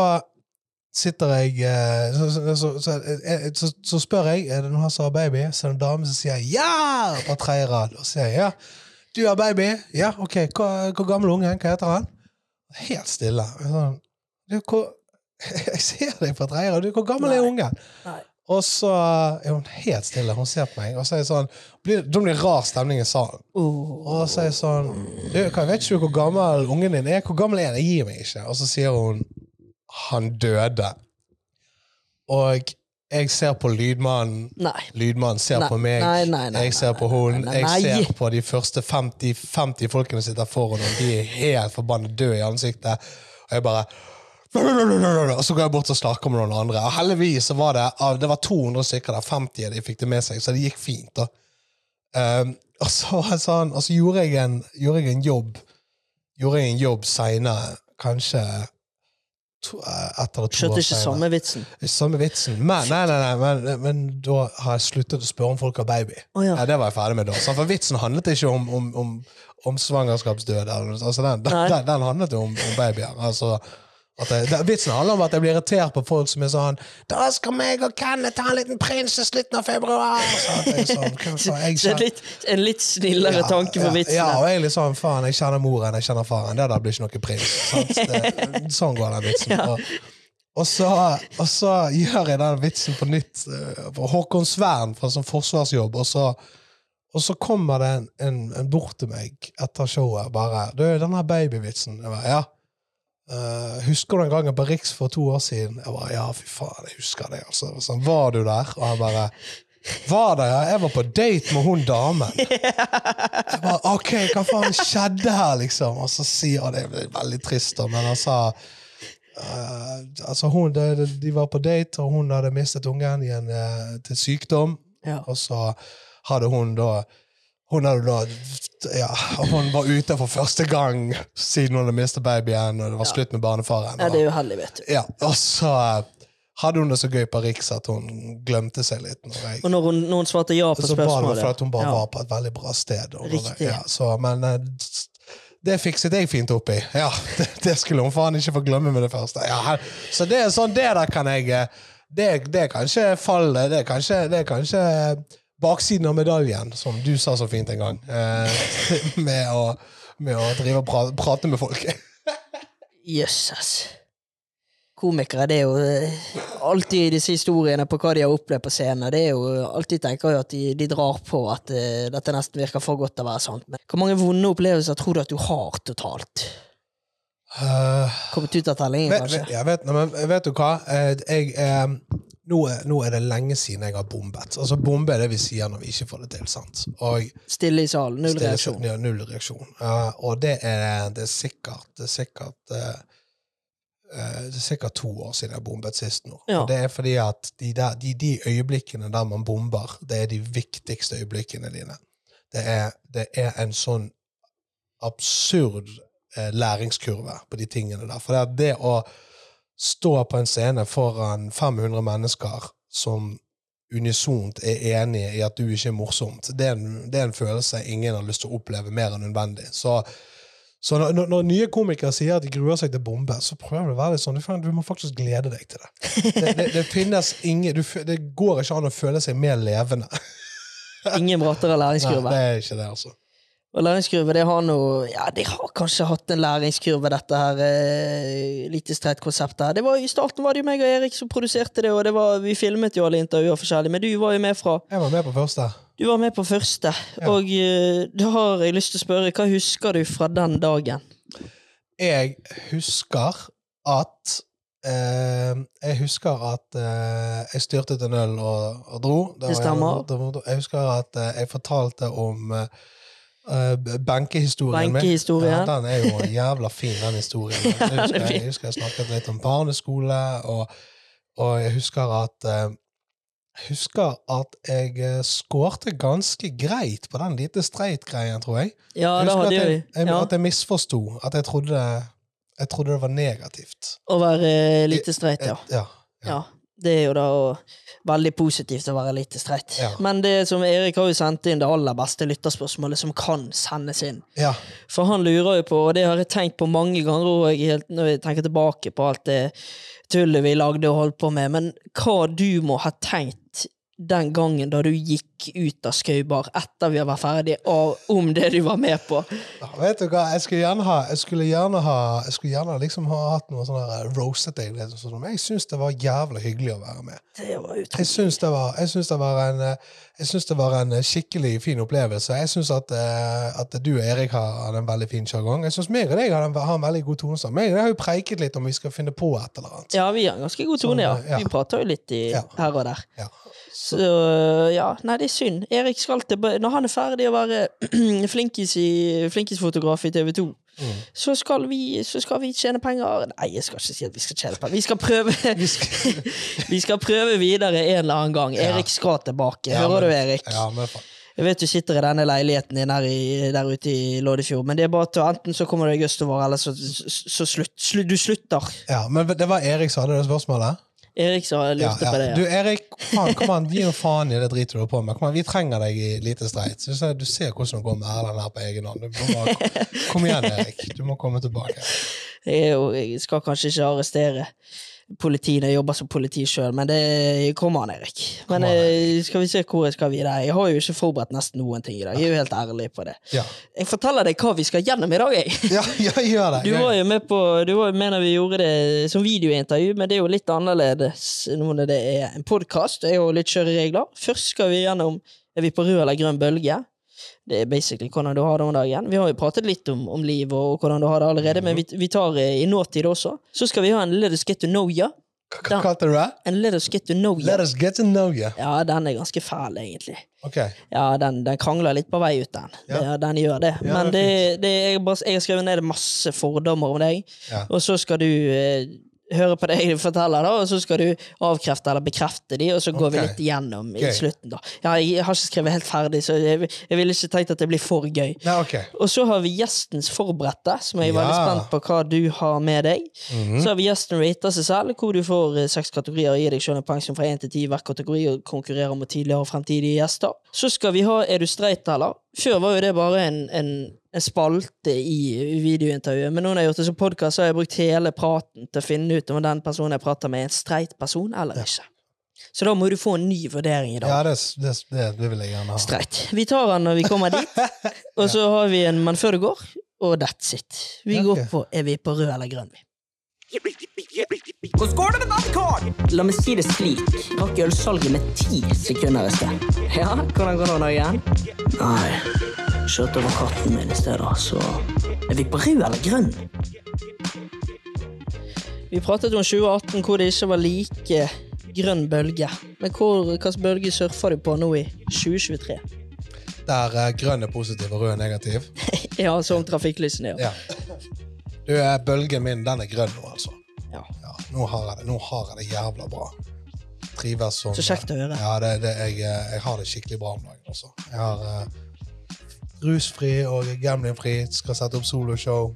sitter jeg eh, så, så, så, så, eh, så, så spør jeg er det noen som har baby. Så er det en dame som sier ja! på tredje rad. Og sier ja. Du har baby? Ja, ok. Hvor, hvor gammel er ungen? Hva heter han? Helt stille. Er Sånn, du, hvor, jeg ser deg på tredje rad. Hvor gammel er Nei. ungen? Nei. Og så er hun helt stille. Hun ser på meg, og så er jeg sånn blir, Da blir det rar stemning i salen. Oh. Og så er jeg sånn du, hva, Vet ikke hvor gammel ungen din er? Hvor gammel er han? Jeg gir meg ikke. Og så sier hun han døde. Og jeg ser på lydmannen. Nei. Lydmannen ser Nei, på meg. nei, nei, nei, jeg ser på hun. Jeg ser på de første 50, 50 folkene som sitter foran, henne. de er helt forbannet døde i ansiktet. Og jeg bare og så går jeg bort og snakker med noen andre. Og heldigvis så var det det var 200 stykker der, 50 av de fikk det med seg, så det gikk fint. da. Um, og så, det sånn, og så gjorde, jeg en, gjorde jeg en jobb Gjorde jeg en jobb seinere, kanskje to, eh, ett eller to Skjønte år ikke senere. samme vitsen. Ikke Samme vitsen. Men, nei, nei, nei, men, men da har jeg sluttet å spørre om folk har baby. Oh, ja. Det var jeg ferdig med da. Så for vitsen handlet ikke om, om, om, om svangerskapsdød. Altså, den, den, den handlet jo om, om babyer. Altså, jeg, det, vitsen handler om at jeg blir irritert på folk som er sånn 'Da skal meg og Kenneth ha en liten prins i slutten av februar!' Sånn, Så en litt, en litt snillere Ja, tanke for ja, vitsene. Ja, og jeg sånn, faen, jeg kjenner moren, jeg kjenner faren. Det der blir ikke noe prins. Det, sånn går den vitsen. Og, og, så, og så gjør jeg den vitsen på nytt. eh, på Håkon Svern fra sånn forsvarsjobb, og så, og så kommer det en, en, en bort til meg etter showet bare 'Du, den her babyvitsen.' Jeg bare, ja. Eh, husker du en gang på Riks for to år siden? Jeg bare, ja, fy faen, jeg husker det. altså. Sånn, var du der? Og han bare var der, ja. Jeg var på date med hun damen. Jeg bare, ok, hva faen skjedde her, liksom? Og så sier han, det er veldig trist, da, men han sa uh, altså hun, de, de var på date, og hun hadde mistet ungen i en, eh, til sykdom. Ja. Og så hadde hun da hun hadde da ja, hun var ute for første gang siden hun hadde mistet babyen, og det var slutt med barnefaren. Ja, det er uheldig, vet du. Ja, og så eh, hadde hun det så gøy på Riks at hun glemte seg litt. Når jeg, Og når hun, når hun svarte ja på så var det spørsmålet for at hun bare ja. var på et veldig bra sted. Riktig. Ja, så, men eh, det fikset jeg fint opp i. Ja, det, det skulle hun faen ikke få glemme med det første. Ja, så det er sånn, det der kan jeg eh, Det, det er kanskje fallet. Det er kanskje, det er kanskje baksiden av medaljen, som du sa så fint en gang. Eh, med, å, med å drive og pra, prate med folk. Jøsses. Komikere, det er jo eh, alltid disse historiene på hva de har opplevd på scenen. Det er jo alltid tenker jeg at de, de drar på at uh, dette nesten virker for godt til å være sant. Men hvor mange vonde opplevelser tror du at du har totalt? Uh, Kommet ut av tellingen, kanskje? vet, jeg vet, nei, men vet du hva? Jeg, Jeg, nå er, nå er det lenge siden jeg har bombet. Altså Bombe er det vi sier når vi ikke får det til. sant? Og Stille i salen, null stille- reaksjon. Ja, null reaksjon. Uh, og det er, det er sikkert Det er sikkert uh, det er sikkert to år siden jeg bombet sist nå. Ja. Og det er fordi at de, der, de, de øyeblikkene der man bomber, det er de viktigste øyeblikkene dine. Det er, det er en sånn absurd eh, læringskurve på de tingene der. For det, det å stå på en scene foran 500 mennesker som unisont er enige i at du ikke er morsomt, det er, en, det er en følelse ingen har lyst til å oppleve mer enn nødvendig. Så, så når, når- nye komikere sier at de gruer seg til bombe, så prøver det å være litt sånn, du, du må faktisk glede deg til det. Det, det, det finnes ingen, du, det går ikke an å føle seg mer levende. Ingen bråter Nei, læringskurve. det er ikke det, altså. Og læringskurve, det har noe Ja, de har kanskje hatt en læringskurve, dette her eh, lite streit konseptet her. Det var, I starten var det jo meg og Erik som produserte det, og det var, vi filmet jo alle intervjuer forskjellig, men du var jo med fra Jeg var med på første. Du var med på første, Ja. og eh, da har jeg lyst til å spørre, hva husker du fra den dagen? Jeg husker at eh, Jeg husker at eh, jeg styrtet en øl og, og dro. Det det stemmer. Jeg husker at eh, jeg fortalte om eh, eh, benkehistorien min. Benkehistorien. Ja, den er jo jævla fin, den historien. Jeg den er husker, jeg husker jeg snakket litt om barneskole, og, og jeg husker at jeg husker at jeg eh, skårte ganske greit på den lite streit-greien, tror jeg. Ja, Jeg husker husker hadde at jeg, jeg, ja, at jeg misforsto. At jeg trodde, jeg trodde det var negativt. å være lite streit, ja. Ja. ja. Det er jo da veldig positivt å være litt streit. Ja. Men det som Erik har jo sendt inn det aller beste lytterspørsmålet som kan sendes inn. ja. For han lurer jo på, og det har jeg tenkt på mange ganger helt- når jeg tenker tilbake på alt det tullet vi lagde og holdt på med, men hva du må ha tenkt den gangen da du gikk ut av Skaubar etter vi var ferdige, og om det du var med på. Ja, Vet du hva, jeg skulle gjerne ha Jeg skulle gjerne ha Jeg skulle gjerne liksom ha hatt noe sånn her roasted deg litt, sånn, men jeg syns det var jævlig hyggelig å være med. Det var utrolig. syns det var Jeg syns det var en eh, Jeg synes det var en eh, skikkelig fin opplevelse. Jeg syns at, eh, at du og Erik har, en veldig fin sjargong. Jeg syns meg og deg har en, har en veldig god tone sammen. Jeg har jo preiket litt om vi skal finne på et eller annet. Ja, vi har en ganske god tone, ja. Sånn, ja. Vi prater jo litt i, Ja. her og der. Ja. Så ja, nei, det er synd. Erik skal tilbake Når han er ferdig å være flinkis i- flinkisfotograf i TV 2, Mm. så, skal vi, så skal vi tjene penger Nei, jeg skal ikke si at vi skal tjene penger. Vi skal prøve Vi skal, Vi skal prøve videre en eller annen gang. Ja. Erik skal tilbake. Ja, Hører men- du, Erik? ja, men faen. Jeg vet du sitter i denne leiligheten din der, i, der ute i Loddefjord, men det er bare til enten så kommer du deg østover, eller så, så, så slutt, slutt, du slutter. ja, men det var Erik som hadde det spørsmålet? Erik som Ja, lurte ja. på det. Du, Erik, faen, kom an, gi noe faen i det dritet du har på med. Kom an, vi trenger deg i lite streit. Så Du ser hvordan det går med Erlend her på egen hånd. Du må bare, kom igjen, Erik. Du må komme tilbake. Jeg, jo, jeg skal kanskje ikke arrestere politi når jeg jobber som politi sjøl, men det kommer han, Erik. Men an, eh, skal vi se hvor jeg skal videre. Jeg har jo ikke forberedt nesten noen ting i dag. Jeg er jo helt ærlig på det. Ja, Jeg forteller deg hva vi skal gjennom i dag, jeg. ja, ja gjør det. Du var jo med på Du var jo med når vi gjorde det som videointervju, men det er jo litt annerledes nå når det er en podkast. Det er jo litt kjøreregler. Først skal vi gjennom Er vi på rød eller grønn bølge? Det er basically hvordan du har det om dagen. Vi har jo pratet litt om, om liv og hvordan du har det allerede, men vi, vi tar eh, i nåtid også. Så skal vi ha en Let us get to know ya. Hva kalte du det? En Let us get to know ya. Let us get to know you. Ja, den er ganske fæl, egentlig. Ok. Ja, den, den krangler litt på vei ut, den. Ja. Det, den gjør det. Ja, Men det det, er bare, jeg har skrevet ned masse fordommer om deg, Ja. og så skal du eh, høre på det jeg forteller, da, og så skal du avkrefte eller bekrefte de, og så går vi Ok. litt igjennom i slutten, da. Ja, jeg har ikke skrevet helt ferdig, så jeg, jeg ville ikke tenkt at det blir for gøy. Ja, okay. Og så har vi gjestens forberedte, som jeg er veldig spent på hva du har med deg. Mhm. Så har vi gjesten rater seg selv, hvor du får eh, seks kategorier og gir deg selv en poeng fra én til ti i hver kategori og konkurrerer mot tidligere og fremtidige gjester. Så skal vi ha Er du streit, eller? Før var jo det bare en, en, en spalte i videointervjuet, men nå når jeg har gjort det som podkast, har jeg brukt hele praten til å finne ut om den personen jeg prater med, er en streit person eller ikke. Så da må du få en ny vurdering i dag. Ja, det, det, det, vil jeg gjerne ha. Streit. Vi tar den når vi kommer dit, og så har vi en Men før det går, og that's it. Vi okay. går på Er vi på rød eller grønn, vi. Hvordan går det med badekar? La meg si det slik. Rakk ølsalget med ti sekunder i sted. Ja, hvordan går det nå igjen? Nei, skjøt over katten min i stedet, så Er vi på rød eller grønn? Vi pratet om 2018 hvor det ikke var like grønn bølge. Men hvor, hvilken bølge surfer du på nå i 2023? Der grønn er positiv og rød er negativ. Ja, som trafikklysene gjør. Ja. Du, eh, bølgen min, den er grønn nå, altså. Ja. Ja, nå, har jeg det, nå har jeg det jævla bra. Trives som Så kjekt å høre. Ja, det, det, jeg, eh, jeg har det skikkelig bra om dagen. Altså. Jeg har eh, rusfri og gamblingfri, skal sette opp soloshow.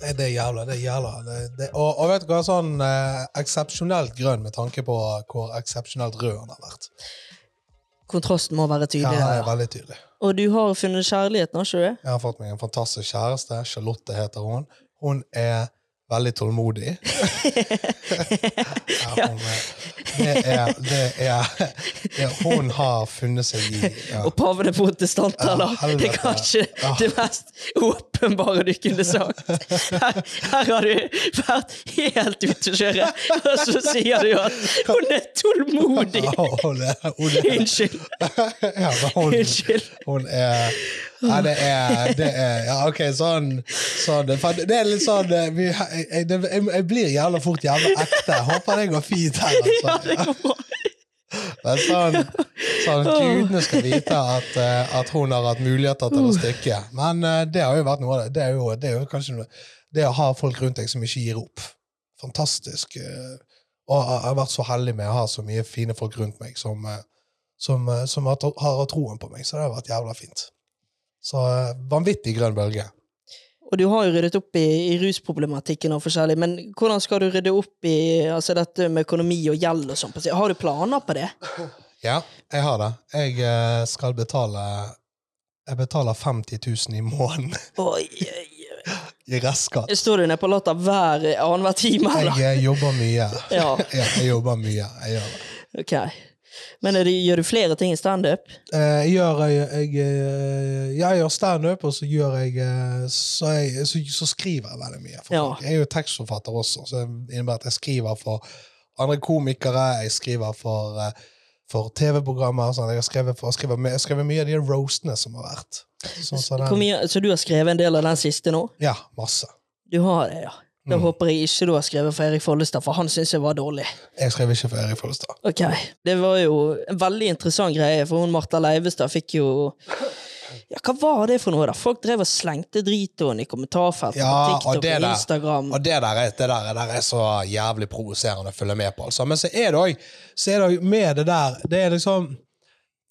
Det, det jævla, det er jævla. Det, det, og, og vet du hva, sånn eh, eksepsjonelt grønn med tanke på hvor eksepsjonelt rød han har vært. Kontrasten må være Ja, tydelig. det er veldig tydelig. Og du har funnet kjærligheten, har ikke du? Jeg har fått meg en fantastisk kjæreste. Charlotte heter hun. Hun er veldig tålmodig. ja, hun det er, det er, det er Hun har funnet seg i ja. Og paven er protestant, Ja. Det er kanskje Ja. det mest åpenbare du kunne sagt. Her, her har du vært helt ute å kjøre, og så sier du at hun er tålmodig! Unnskyld. ja, hun, Unnskyld. hun er ja, det er, det er Ja, OK, sånn, sånn Det er litt sånn eh, vi, jeg, jeg, jeg, blir jævla fort jævla ekte. Jeg håper det går fint her. Ja, Altså. det går bra. Men sånn, sånn Gudene skal vite at, eh, at hun har hatt muligheter til å stikke. Men eh, det har jo vært noe av det. Det er jo, det er jo kanskje noe Det å ha folk rundt deg som ikke gir opp. Fantastisk. Og jeg har vært så heldig med å ha så mye fine folk rundt meg som, som, som har, har troen på meg. Så det har vært jævla fint. Så eh, vanvittig grønn bølge. Og du har jo ryddet opp i, i rusproblematikken og forskjellig, men hvordan skal du rydde opp i altså dette med økonomi og gjeld og sånn? Har du planer på det? Ja, jeg har det. Jeg eh, skal betale Jeg betaler 50 000 i måneden Oi, oi, oi. i restskatt. Står du nede på Latter hver annenhver time, eller? Jeg eh, jobber mye. Ja. jeg jobber mye. Jeg gjør det. Ok. Men det, gjør du flere ting i standup? Eh, jeg jeg, jeg, eh, jeg gjør standup, og så gjør jeg eh, så, jeg så, så skriver jeg veldig mye. Ja. Jeg er jo tekstforfatter også, så det innebærer at jeg skriver for andre komikere, jeg skriver for, eh, for TV-programmer. Sånn. Jeg har skrevet, jeg skrevet mye av de roastene som har vært. Så, så, Hvor den, mye, så du har skrevet en del av den siste nå? ja, masse. Du har det, ja. Da Mm. håper jeg ikke du har skrevet for Erik Follestad, for han syns jeg var dårlig. Jeg skrev ikke for Erik Follestad. Ok, Det var jo en veldig interessant greie, for hun Martha Leivestad fikk jo Ja, hva var det for noe, da? Folk drev og slengte dritoen i kommentarfeltet Ja, på og TikTok og, det der- Instagram. Og det der, er, det, der, det der er så jævlig provoserende å følge med på. Altså. Men så er det òg det med det der Det er liksom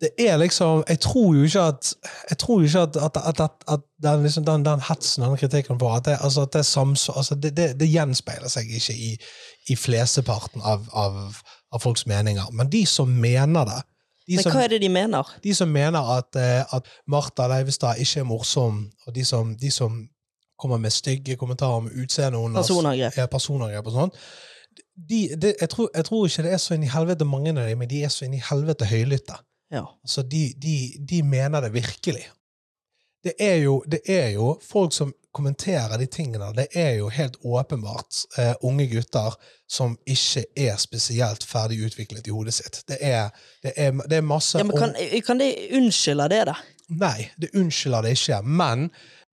det er liksom Jeg tror jo ikke at Jeg tror jo ikke at, at, at, at, den, liksom, den, den hetsen den kritikken på at det, altså, at det, samsvar, altså, det, det, det gjenspeiler seg ikke i, i flesteparten av, av, av folks meninger. Men de som mener det de Men som, hva er det de mener? de som mener at, eh, at Martha Leivestad ikke er morsom, og de som, de som kommer med stygge kommentarer om utseendet hennes Personangrep. og sånn de, jeg, tror, jeg tror ikke det er så inn i helvete mange av dem, men de er så inn i helvete høylytte. Ja. Så de, de, de mener det virkelig. Det er, jo, det er jo folk som kommenterer de tingene. Det er jo helt åpenbart eh, unge gutter som ikke er spesielt ferdig utviklet i hodet sitt. Det er, det er, det er masse ja, men kan, kan de unnskylde det, da? Nei, det unnskylder det ikke, men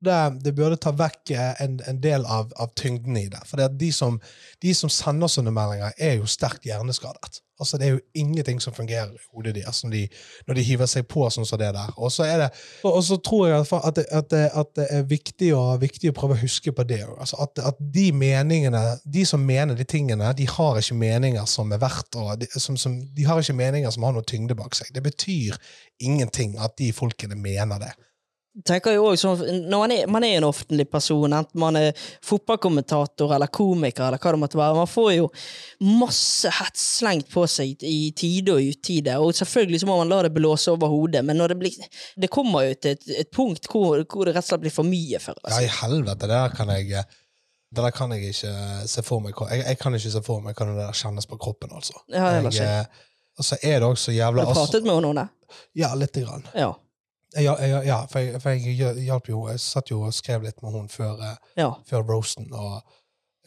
det, det burde ta vekk eh, en, en del av, av tyngden i det. For det de, som, de som sender sånne meldinger, er jo sterkt hjerneskadet. Altså, Det er jo ingenting som fungerer i hodet deres når de, når de hiver seg på sånn som det der. Og så, er det, og, og så tror jeg at, det, at, det, at det er viktig å, viktig å prøve å huske på det. Altså at, at de meningene, de som mener de tingene, de har ikke meninger som er verdt å de, som, som, de har ikke meninger som har noe tyngde bak seg. Det betyr ingenting at de folkene mener det. Tenker jo også, Når man er, man er en offentlig person, enten man er fotballkommentator eller komiker, eller hva det måtte være, man får jo masse hets slengt på seg i tide og utide, og selvfølgelig så må man la det blåse over hodet, men det blir Det kommer jo til et, et punkt hvor, hvor det rett og slett blir for mye for altså. Ja, i helvete, det der kan jeg det der kan jeg ikke se for meg. Jeg, jeg kan ikke se for meg hvordan det der kjennes på kroppen, altså. Ja, jeg, eh, og så er det også jævla Har du pratet med henne? Ja, lite grann. Ja. Ja, ja, ja for, jeg, for jeg hjalp jo Jeg satt jo og skrev litt med hun før, eh, ja. før roasten, og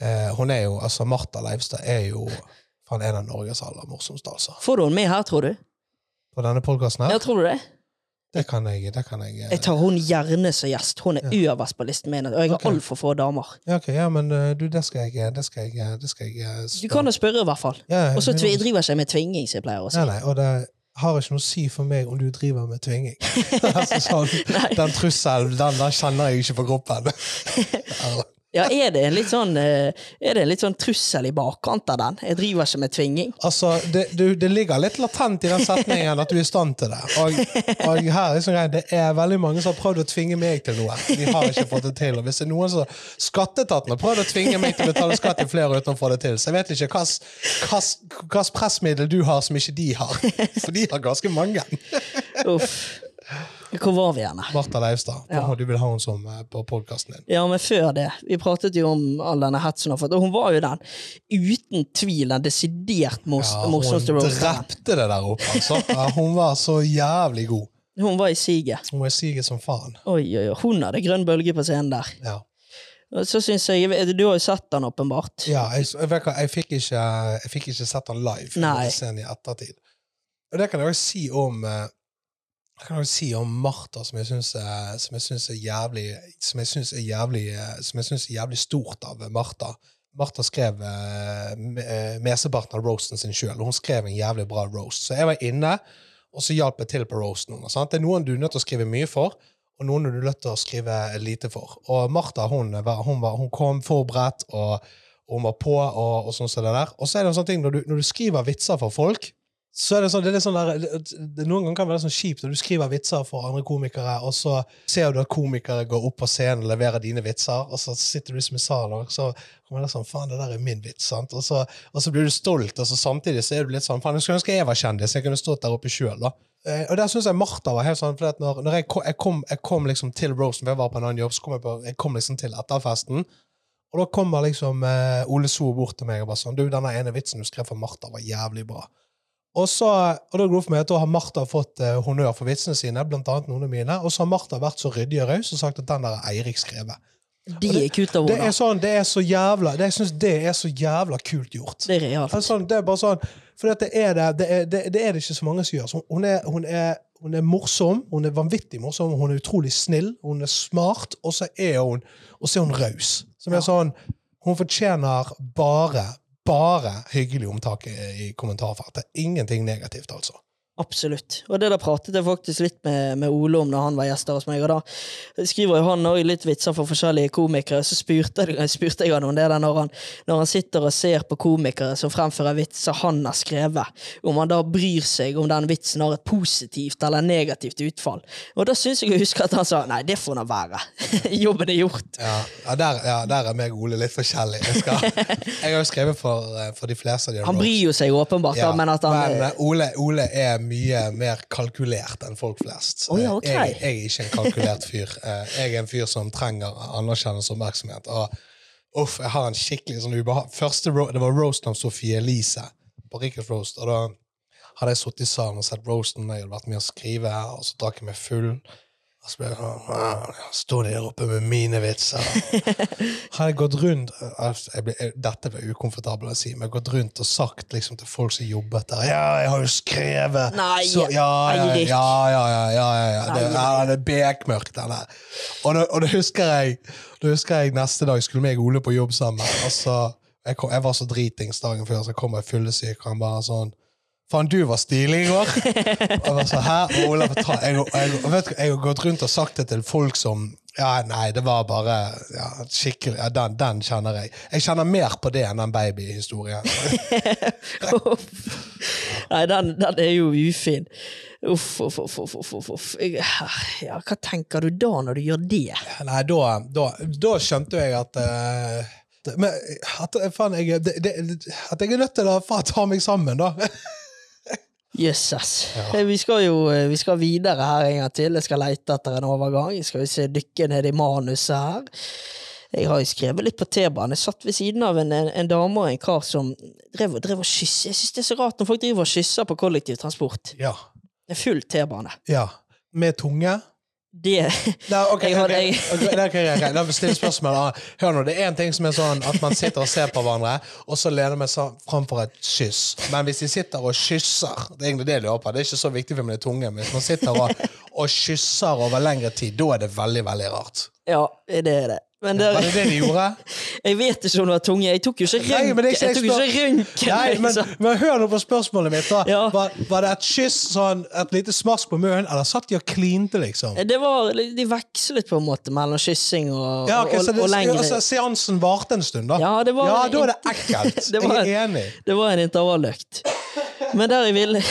eh, hun er jo Altså, Martha Leivstad er jo faen en av Norges aller morsomste, altså. Får du henne med her, tror du? På denne podkasten her. Ja, tror du det? Det kan jeg. det kan jeg. Jeg tar hun gjerne som gjest. Hun er øverst på listen min, og jeg har okay. altfor få damer. Ja, ok, ja, men eh, du, det skal jeg Det skal jeg, det skal jeg spørre. Du kan jo spørre, i hvert fall. Ja, Og så driver jeg ikke med tvinging, som jeg pleier å si. Ja, nei, og det har ikke noe å si for meg om du driver med tvinging. altså, sånn, den trusselen, den, den kjenner jeg ikke på kroppen. Ja. Er det en litt sånn eh, det en litt sånn trussel i bakkant av den? Jeg driver ikke med tvinging. altså, det, du, det ligger litt latent i den setningen at du er i stand til det. Og, og her er liksom det er veldig mange som har prøvd å tvinge meg til noe. De har ikke fått det til. Og hvis det er noen som Skatteetaten har prøvd å tvinge meg til å betale skatt i flere uten å få det til, så jeg vet ikke hvilket pressmiddel du har som ikke de har. For de har ganske mange. Uff. Hvor var vi igjen? Martha Leivstad, Ja. du vil ha henne som eh, på podkasten din. Ja, men før det. Vi pratet jo om all denne hetsen hun og hun var jo den uten tvil den desidert mors Ja, hun drepte det der oppe, altså. Ja, hun var så jævlig god. Hun var i siget. Hun var i siget som faen. Oi, oi, oi. Hun hadde grønn bølge på scenen der. Ja. Så synes jeg, Du har jo sett den, åpenbart. Ja, jeg, jeg, jeg, fikk ikke, jeg fikk ikke sett den live. Jeg Nei. den i ettertid. Og det kan jeg også si om eh, jeg kan også si om Martha, som jeg syns er, synes er jævlig Som jeg syns er jævlig Som jeg synes er jævlig stort av Martha. Martha skrev eh, eh, mesteparten av roasten sin sjøl, og hun skrev en jævlig bra roast. Så jeg var inne, og så hjalp jeg til på roasten sant? Det er noen du er nødt til å skrive mye for, og noen du er nødt til å skrive lite for. Og Martha hun, hun, var, hun kom forberedt, og, og hun var på, og, og sånn som det der. Og så er det en sånn ting, når du, når du skriver vitser for folk, så er det sånn, det er sånn der, det, Noen ganger kan det være sånn kjipt når du skriver vitser for andre komikere, og så ser du at komikere går opp på scenen og leverer dine vitser, og så sitter du som i salen, og så kommer det sånn Faen, det der er min vits, sant? Og så, og så blir du stolt, og så samtidig så er du litt sånn Faen, jeg skulle ønske jeg var kjendis, jeg kunne stått der oppe sjøl, da. Eh, og der syns jeg Martha var helt sånn, for når, når jeg, kom, jeg, kom, jeg kom liksom til Rosen, for jeg var på en annen jobb, så kom jeg, på, jeg kom liksom til etterfesten. Og da kommer liksom eh, Ole So bort til meg og bare sånn Du, denne ene vitsen du skrev for Martha, var jævlig bra. Og, så, og det meg at da har Martha fått eh, honnør for vitsene sine, blant annet noen av mine. Og så har Martha vært så ryddig og raus og sagt at den der er Eirik skrevet. De er kult av Det henne. er sånn, det er så jævla det, Jeg syns det er så jævla kult gjort. Det er realt. Det er, sånn, det er bare sånn For det er det, det, er, det, det er det ikke så mange som gjør. Så hun, er, hun, er, hun er morsom, hun er vanvittig morsom, hun er utrolig snill, hun er smart, og så er hun, og så er hun raus. Som er sånn Hun fortjener bare, bare hyggelig omtak i, kommentarfeltet. Ingenting negativt, altså. Absolutt. Og det der pratet jeg faktisk litt med, med Ole om når han var gjest hos meg. Og da skriver jo han også litt vitser for forskjellige komikere. Så spurte, spurte jeg han om det der når han, når han sitter og ser på komikere som fremfører vitser han har skrevet. Om han da bryr seg om den vitsen har et positivt eller negativt utfall. Og da syns jeg å huske at han sa nei, det får nå være. Jobben er gjort. Ja, ja, der, ja, der er meg og Ole litt forskjellig. Jeg, skal, jeg har jo skrevet for, eh, for de fleste av de Han bryr jo seg åpenbart, da, men at han men, eh, Ole, Ole er mye mer kalkulert enn folk flest. Oh, ja, okay. jeg, jeg er ikke en kalkulert fyr. Eh, Jeg er en fyr som trenger anerkjennelse og oppmerksomhet. Og uff, jeg har en skikkelig sånn ubehag... Første Det var roasten av Sofie Elise på Rikers Roast. Og da hadde jeg sittet i salen og sett roasten, jeg hadde vært med å skrive, og så drakk jeg meg full. Så ble jeg sånn «Ah, Stå der oppe med mine vitser. Hadde jeg gått rundt altså, jeg ble, Dette blir ukomfortabelt å si, men jeg har gått rundt og sagt liksom, til folk som jobbet der Ja, jeg har jo skrevet Nei, så, ja, ja, ja, ja, ja, ja, ja. Det, ja, det er bekmørkt, den der. Og da, og da husker jeg Da husker jeg neste dag skulle meg og Ole på jobb sammen. Og så, jeg, kom, jeg var så dritings dagen før, så kom jeg fyllesyk, og han bare sånn Faen, du var stilig i går! Og jeg var så hæ? Og Olav, jeg, jeg, vet, jeg har gått rundt og sagt det til folk som Ja, nei, det var bare ja, skikkelig ja, den, den kjenner jeg. Jeg kjenner mer på det enn den babyhistorien. Nei, den, den er jo ufin. Uff, uff, uff, uff, uff, uff, uff. Ja, hva tenker du da, når du gjør det? Nei, da, da, da skjønte jeg at uh, men, at, faen, jeg, det, det, at jeg er nødt til å faen, ta meg sammen, da. Jøsses. Ja. Vi skal jo eh, vi skal videre her en gang til. Jeg skal lete etter en overgang. Skal vi se dykke ned i manuset her. Jeg har jo skrevet litt på T-banen. Jeg satt ved siden av en, en, en dame og en kar som drev, drev og kysset. Jeg syns det er så rart når folk driver og kysser på kollektivtransport. Ja. Det er full T-bane. ja. Med tunge. Det Nei, ok, Jeg har- jeg- okay, okay, okay. ok, La meg stille spørsmål. Ah, Hør nå, Det er en ting som er sånn at man sitter og ser på hverandre, og så lener man seg framfor et kyss. Men hvis de sitter og kysser Det er egentlig det jeg lurer på. Det er ikke så viktig for meg det tunge. Men hvis man sitter og, og kysser over lengre tid, da er det veldig, veldig rart. Ja, det er det. Men der, Var det det de gjorde? jeg vet ikke om det var tunge. Jeg tok jo ikke Nei, men røntgen. ikke- Jeg tok ikke røntgen. Nei, men, liksom. men hør nå på spørsmålet mitt. da. Ja. Var, var det et kyss, sånn, et lite smask på munnen, eller satt de og klinte, liksom? Det var, De vekslet på en måte mellom kyssing og, Ja, ok, og, så det, og lengre altså, Seansen varte en stund, da? Ja, det var ja da er det ekkelt. Det var- Jeg er enig. Det var en intervalløkt. Men der jeg ville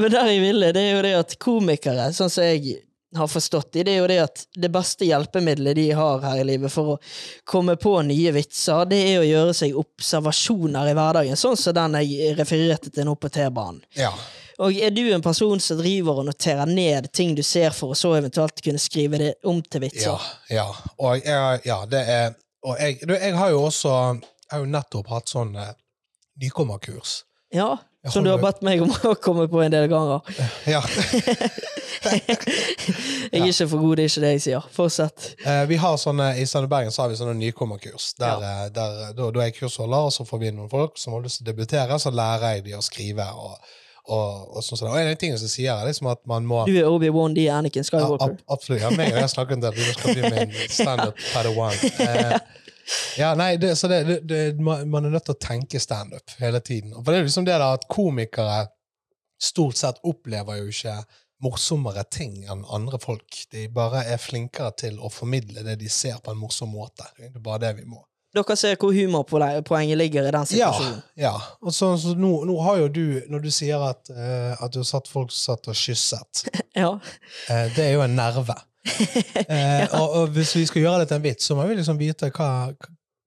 Men der jeg ville, det er jo det at komikere, sånn som jeg har forstått det, det er jo det at det beste hjelpemiddelet de har her i livet for å komme på nye vitser, det er å gjøre seg observasjoner i hverdagen, sånn som den jeg refererte til nå på T-banen. Ja. Og er du en person som driver og noterer ned ting du ser, for å så eventuelt kunne skrive det om til vitser? ja. Og jeg, ja, det er Og jeg, jeg har jo også Jeg har jo nettopp hatt sånn eh, nykommerkurs. Ja, Jeg som du har bedt meg om å komme på en del ganger. Ja. Jeg er ikke for god, det er ikke det jeg sier. Fortsett. Eh, vi har sånne, I Stande Bergen så har vi sånne nykommerkurs. Der, eh, der, da, da er jeg kursholder, og så får vi noen folk som har lyst til å debutere, så lærer jeg dem å skrive. og og, og, sånn og en av de tingene som sier, er liksom at man må Du er Obi-Wan D. Ja, Skywalker. ab absolutt. Ja, meg og jeg snakket en del. Du skal bli min standup padawan. Eh, ja, nei, det, så det, det, man man er nødt til å tenke standup hele tiden. For det er liksom det da at komikere stort sett opplever jo ikke morsommere ting enn andre folk. De bare er flinkere til å formidle det de ser på en morsom måte. Det er bare det vi må. Dere ser hvor humorpoenget ligger i den situasjonen. ja. ja. Og så, så nå, nå har jo du, når du sier at, uh, at du har satt folk som satt og kysset Ja. uh, det er jo en nerve. Eh, og, og hvis vi skal gjøre det til en vits, så må vi liksom vite hva,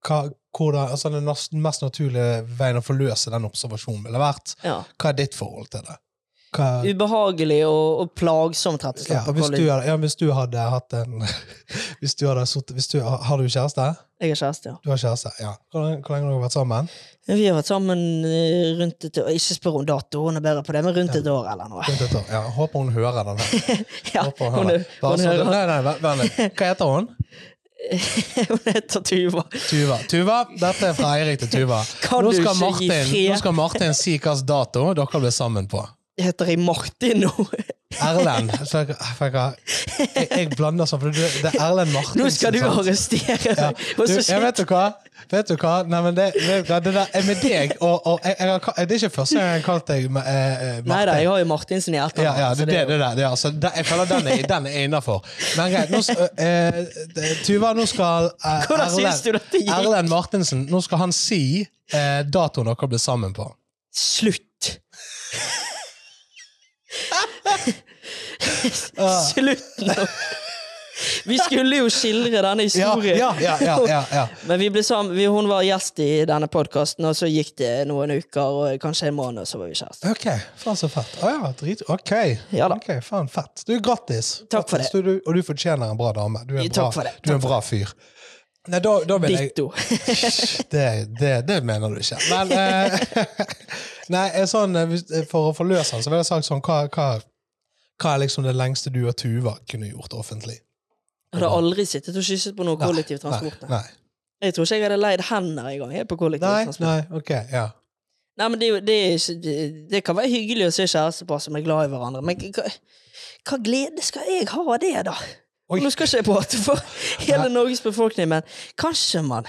hva, hvordan, altså den mest naturlige veien å forløse den observasjonen ville vært. ja. Hva er ditt forhold til det? Hva, Ubehagelig og, og plagsomt, rett og slett. ja, hvis, du hadde, ja, hvis du hadde hatt en hvis du hadde Har du kjæreste? Jeg har kjæreste, ja. Du har kjæreste, ja. Hvor, hvor lenge har dere vært sammen? Vi har vært sammen eh, rundt et år. Ikke spør om dato, hun er bedre på det, men rundt et år eller noe. Rundt et år. Ja, håper hun hører den her. Ja, Håper hun hun, hører. er- hun, hører- Nei, nei, vær, litt. Hva heter hun? hun heter Tuva. Tuva. Tuva, dette er fra Eirik til Tuva. Kan Nå skal, Martin, nå skal Martin si hvilken dato dere ble sammen på. Heter jeg Martin nå? Erlend. Så jeg, jeg, blander sånn, for det, er Erlend Martinsen. Nå skal du arrestere Ja. Du, jeg vet du hva? Vet du hva? Nei, men det, det der er med deg, og, og jeg, jeg, det er ikke første gang jeg har kalt deg eh, eh, Martin. Nei da, jeg har jo Martinsen i etternavn. Ja, ja, det, det, det, der, det, altså, jeg føler den er, den er innafor. Men greit, nå, s- eh, Tuva, nå skal eh, gikk? Erlend Martinsen Nå skal han si eh, datoen dere ble sammen på. Slutt! Slutt nå! Vi skulle jo skildre denne historien. ja, ja, ja, ja, ja. Men vi ble sammen, vi, hun var gjest i denne podkasten, og så gikk det noen uker, og kanskje en måned, og så var vi kjærester. Ok, faen så fett. Å ja, drit. Ok, Ja da. okay faen fett. Du, Grattis. Takk for Grattis. Du, du, og du fortjener en bra dame. Du er en bra, det. Du er en bra fyr. Nei, da, da vil jeg Ditto. det, det, det mener du ikke. Men eh, Nei, sånn, eh, eh, for å forløse den, så vil jeg sagt sånn hva, hva, hva er liksom det lengste du og Tuva kunne gjort offentlig? Jeg hadde aldri sittet og kysset på noe kollektivtransport. Nei, Jeg tror ikke jeg hadde leid hender engang på kollektivtransport. nei, ok, ja. Nei, men det, det, det, det kan være hyggelig å se kjærestepar som er glad i hverandre, men hva, hva glede skal jeg ha av det, da? Oi. Nå skal ikke jeg prate for hele Norges befolkning, men kanskje man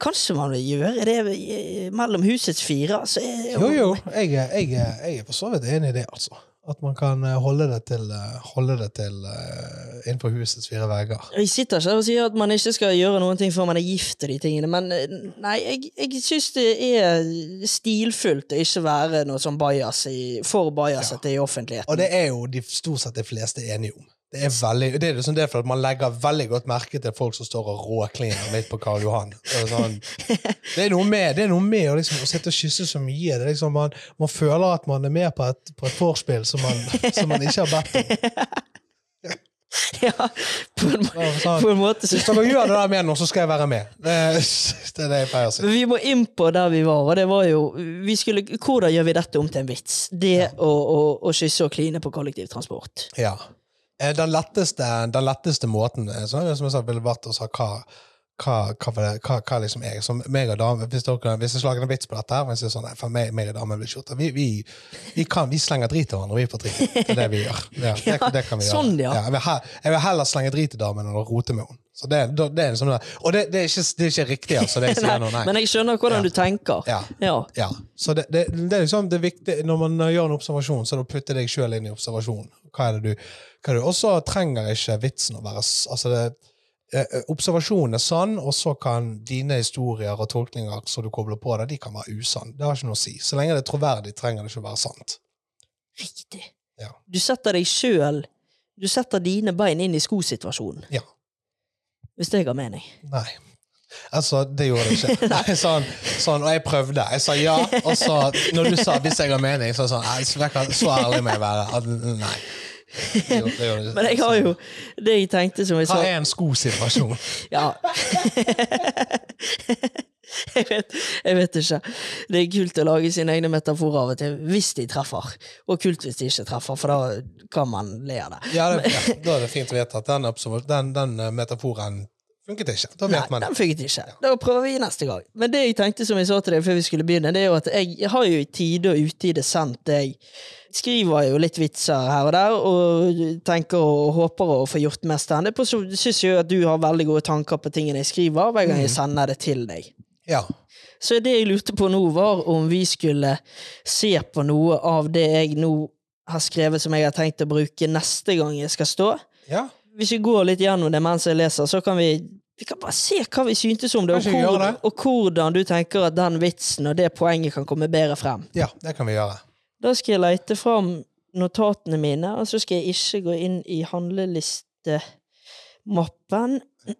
Kanskje man vil gjøre det mellom husets fire? Altså, Jo, jo, jeg, jeg, jeg er for så vidt enig i det, altså. At man kan eh, holde det til, eh, holde det til uh, innenfor husets fire vegger. Jeg sitter ikke og sier at man ikke skal gjøre noen ting før man er gift og de tingene, men nei, jeg, jeg syns det er stilfullt å ikke være noe sånn bias i, for bajasete i offentligheten. Og det er jo de stort sett de fleste enige om. Det er veldig, det er liksom det for at man legger veldig godt merke til folk som står og råkliner midt på Karl Johan. Det sånn, det er noe med, det er noe med å, liksom, å sitte og kysse så mye. Det er liksom, man, man føler at man er med på et, på et vorspiel som, man- som man ikke har bedt om. ja, på en, må- sånn. på en måte Hvis dere gjør det der med nå, så skal jeg være med. Det, det er det jeg pleier å si. Vi må inn på der vi var, og det var jo vi skulle, Hvordan gjør vi dette om til en vits? Det å, å, å kysse og kline på kollektivtransport. Ja. Eh, Den letteste, den letteste måten eh, som jeg sa, ville vært å si hva, hva, hva, hva, hva liksom jeg som meg og dame, hvis, dere, hvis jeg slager en vits på dette, her, hvis jeg er sånn, for meg, meg og dame blir skjorta, vi, vi, vi, kan, vi slenger drit til hverandre, vi på trikken. Det er det vi gjør. Ja, det, det kan vi gjøre. sånn, ja. jeg, vil heller, jeg vil heller slenge drit til damen enn å rote med henne. Så det, det, det er liksom det. Og det, det, er ikke, det er ikke riktig, altså, det jeg sier nå, nei. Men jeg skjønner hvordan Ja. du tenker. Ja. Ja. Ja, så det, er liksom det viktige Når man gjør en observasjon, så er det å putte deg sjøl inn i observasjonen. Hva er det du, hva er det? Og så trenger ikke vitsen å være altså det, eh, eh, Observasjonen er sann, og så kan dine historier og tolkninger som du kobler på det, de kan være usann. Det har ikke noe å si. Så lenge det er troverdig, trenger det ikke å være sant. Riktig. Ja. Du setter deg sjøl Du setter dine bein inn i skosituasjonen. Ja. Hvis det ga mening. Nei. Altså, det gjorde det ikke. Nei, sånn, sånn, og jeg prøvde. Jeg sa ja, og så, når du sa 'hvis jeg har mening', så sa jeg sånn, så ærlig må jeg være. Nei. Det det. Men jeg har jo det jeg tenkte som jeg Hva sa er en skosituasjon? Ja. jeg, vet, jeg vet ikke. Det er kult å lage sine egne metaforer av og til, hvis de treffer. Og kult hvis de ikke treffer, for da kan man le av det. Ja, det, ja, Da er det fint å vite at den, den, den eh, metaforen funket ikke. Da vet Nei, man den funket ikke. Da prøver vi neste gang. Men det jeg tenkte som jeg sa til deg før vi skulle begynne, det er jo at jeg har jo i tide og utide sendt deg Skriver jo litt vitser her og der, og tenker og håper å få gjort mer standup. Og så syns jeg at du har veldig gode tanker på tingene jeg skriver, hver gang jeg sender det til deg. Ja. Så det jeg lurte på nå, var om vi skulle se på noe av det jeg nå har skrevet som jeg har tenkt å bruke neste gang jeg skal stå. ja. Hvis vi går litt gjennom det mens jeg leser, så kan vi vi kan bare se hva vi syntes om det, og, hvor, det? og hvordan du tenker at den vitsen og det poenget kan komme bedre frem. Ja, det kan vi gjøre. Da skal jeg lete fram notatene mine, og så skal jeg ikke gå inn i handlelistemappen.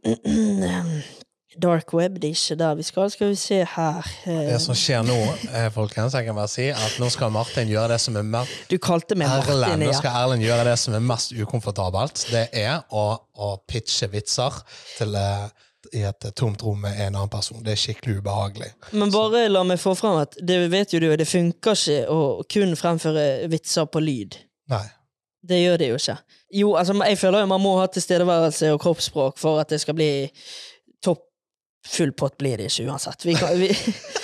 Dark web, det er ikke der vi skal. Skal vi se her eh, Det som skjer nå, eh, folkens, jeg kan bare si at nå skal Martin gjøre det som er mest Du kalte meg Martin ja. nå skal Erlend gjøre det som er mest ukomfortabelt. Det er å, å pitche vitser til, eh, i et tomt rom med en annen person. Det er skikkelig ubehagelig. Men bare la meg få frem at det vet jo du, det funker ikke å kun fremføre vitser på lyd. Nei. Det gjør det jo ikke. Jo, altså, jeg føler jo man må ha tilstedeværelse og kroppsspråk for at det skal bli topp Full pott blir det ikke uansett. Vi kan, vi,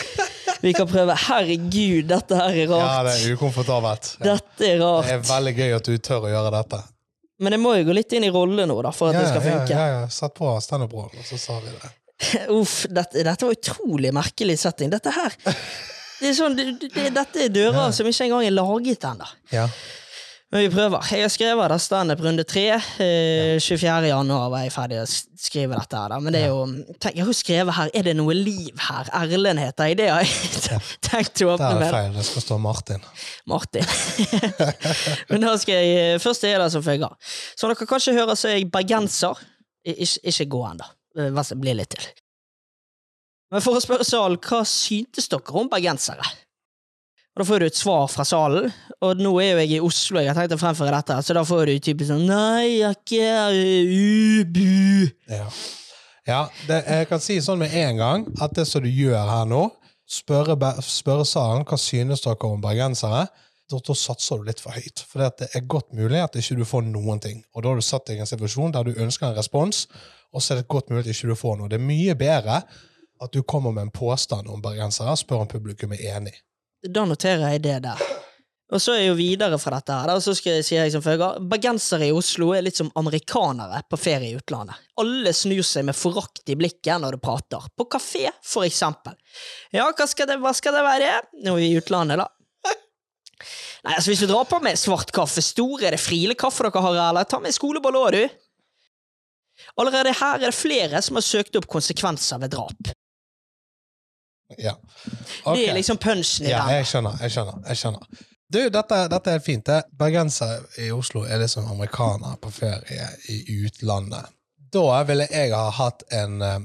vi kan prøve. Herregud, dette her er rart. Ja, det er ukomfortabelt. Dette er Det er veldig gøy at du tør å gjøre dette. Men jeg må jo gå litt inn i rolle nå, da, for at det skal funke. ja, ja. Satt på standup-rollen, og så sa vi det. Uff, dette, dette var utrolig merkelig setting. Dette her det er sånn, det, det, Dette er dører som ikke engang er laget ennå. Ja. Men vi prøver. Jeg har skrevet da standup runde tre. Eh, 24. januar var jeg ferdig å skrive dette. her da. Men det er jo tenk, Jeg har jo skrevet her 'Er det noe liv her?' Erlend heter jeg. Det har jeg tenkt å åpne med. det er feil. Det skal stå Martin. Martin. Men da skal jeg Først er det som følger. Som dere kanskje hører, så er jeg bergenser. Ik Ikke, gå ennå. Så bli litt til. Men for å spørre salen, hva syntes dere om bergensere? Og Da får du et svar fra salen, og nå er jo jeg i Oslo, jeg har tenkt å fremføre dette, så da får du typisk sånn Nei, jeg er ikke ubu. Ja, ja det, jeg kan si sånn med en gang at det som du gjør her nå, spørre, spørre salen hva synes dere om bergensere, da, da satser du litt for høyt. For det er godt mulig at ikke du får noen ting. Og da har du satt deg i en situasjon der du ønsker en respons, og så er det godt mulig at ikke du får noe. Det er mye bedre at du kommer med en påstand om bergensere, spør om publikum er enig. Da noterer jeg det der. Og så er jeg jo videre fra dette her, og så skal jeg, sier jeg som følger Bergensere i Oslo er litt som amerikanere på ferie i utlandet. Alle snur seg med forakt i blikket når du prater. På kafé, for eksempel. Ja, hva skal det, hva skal det være? Nå er i utlandet, da. Nei, altså Hvis du drar på med svart kaffe, stor, er det Friele kaffe dere har, eller? Ta med skoleboll òg, du. Allerede her er det flere som har søkt opp konsekvenser ved drap. Ja. Det er liksom punchen i Ja, den. jeg skjønner. jeg skjønner, jeg skjønner. Du, dette, dette er fint. Bergensere i Oslo er liksom amerikanere på ferie i utlandet. Da ville jeg ha hatt en eh,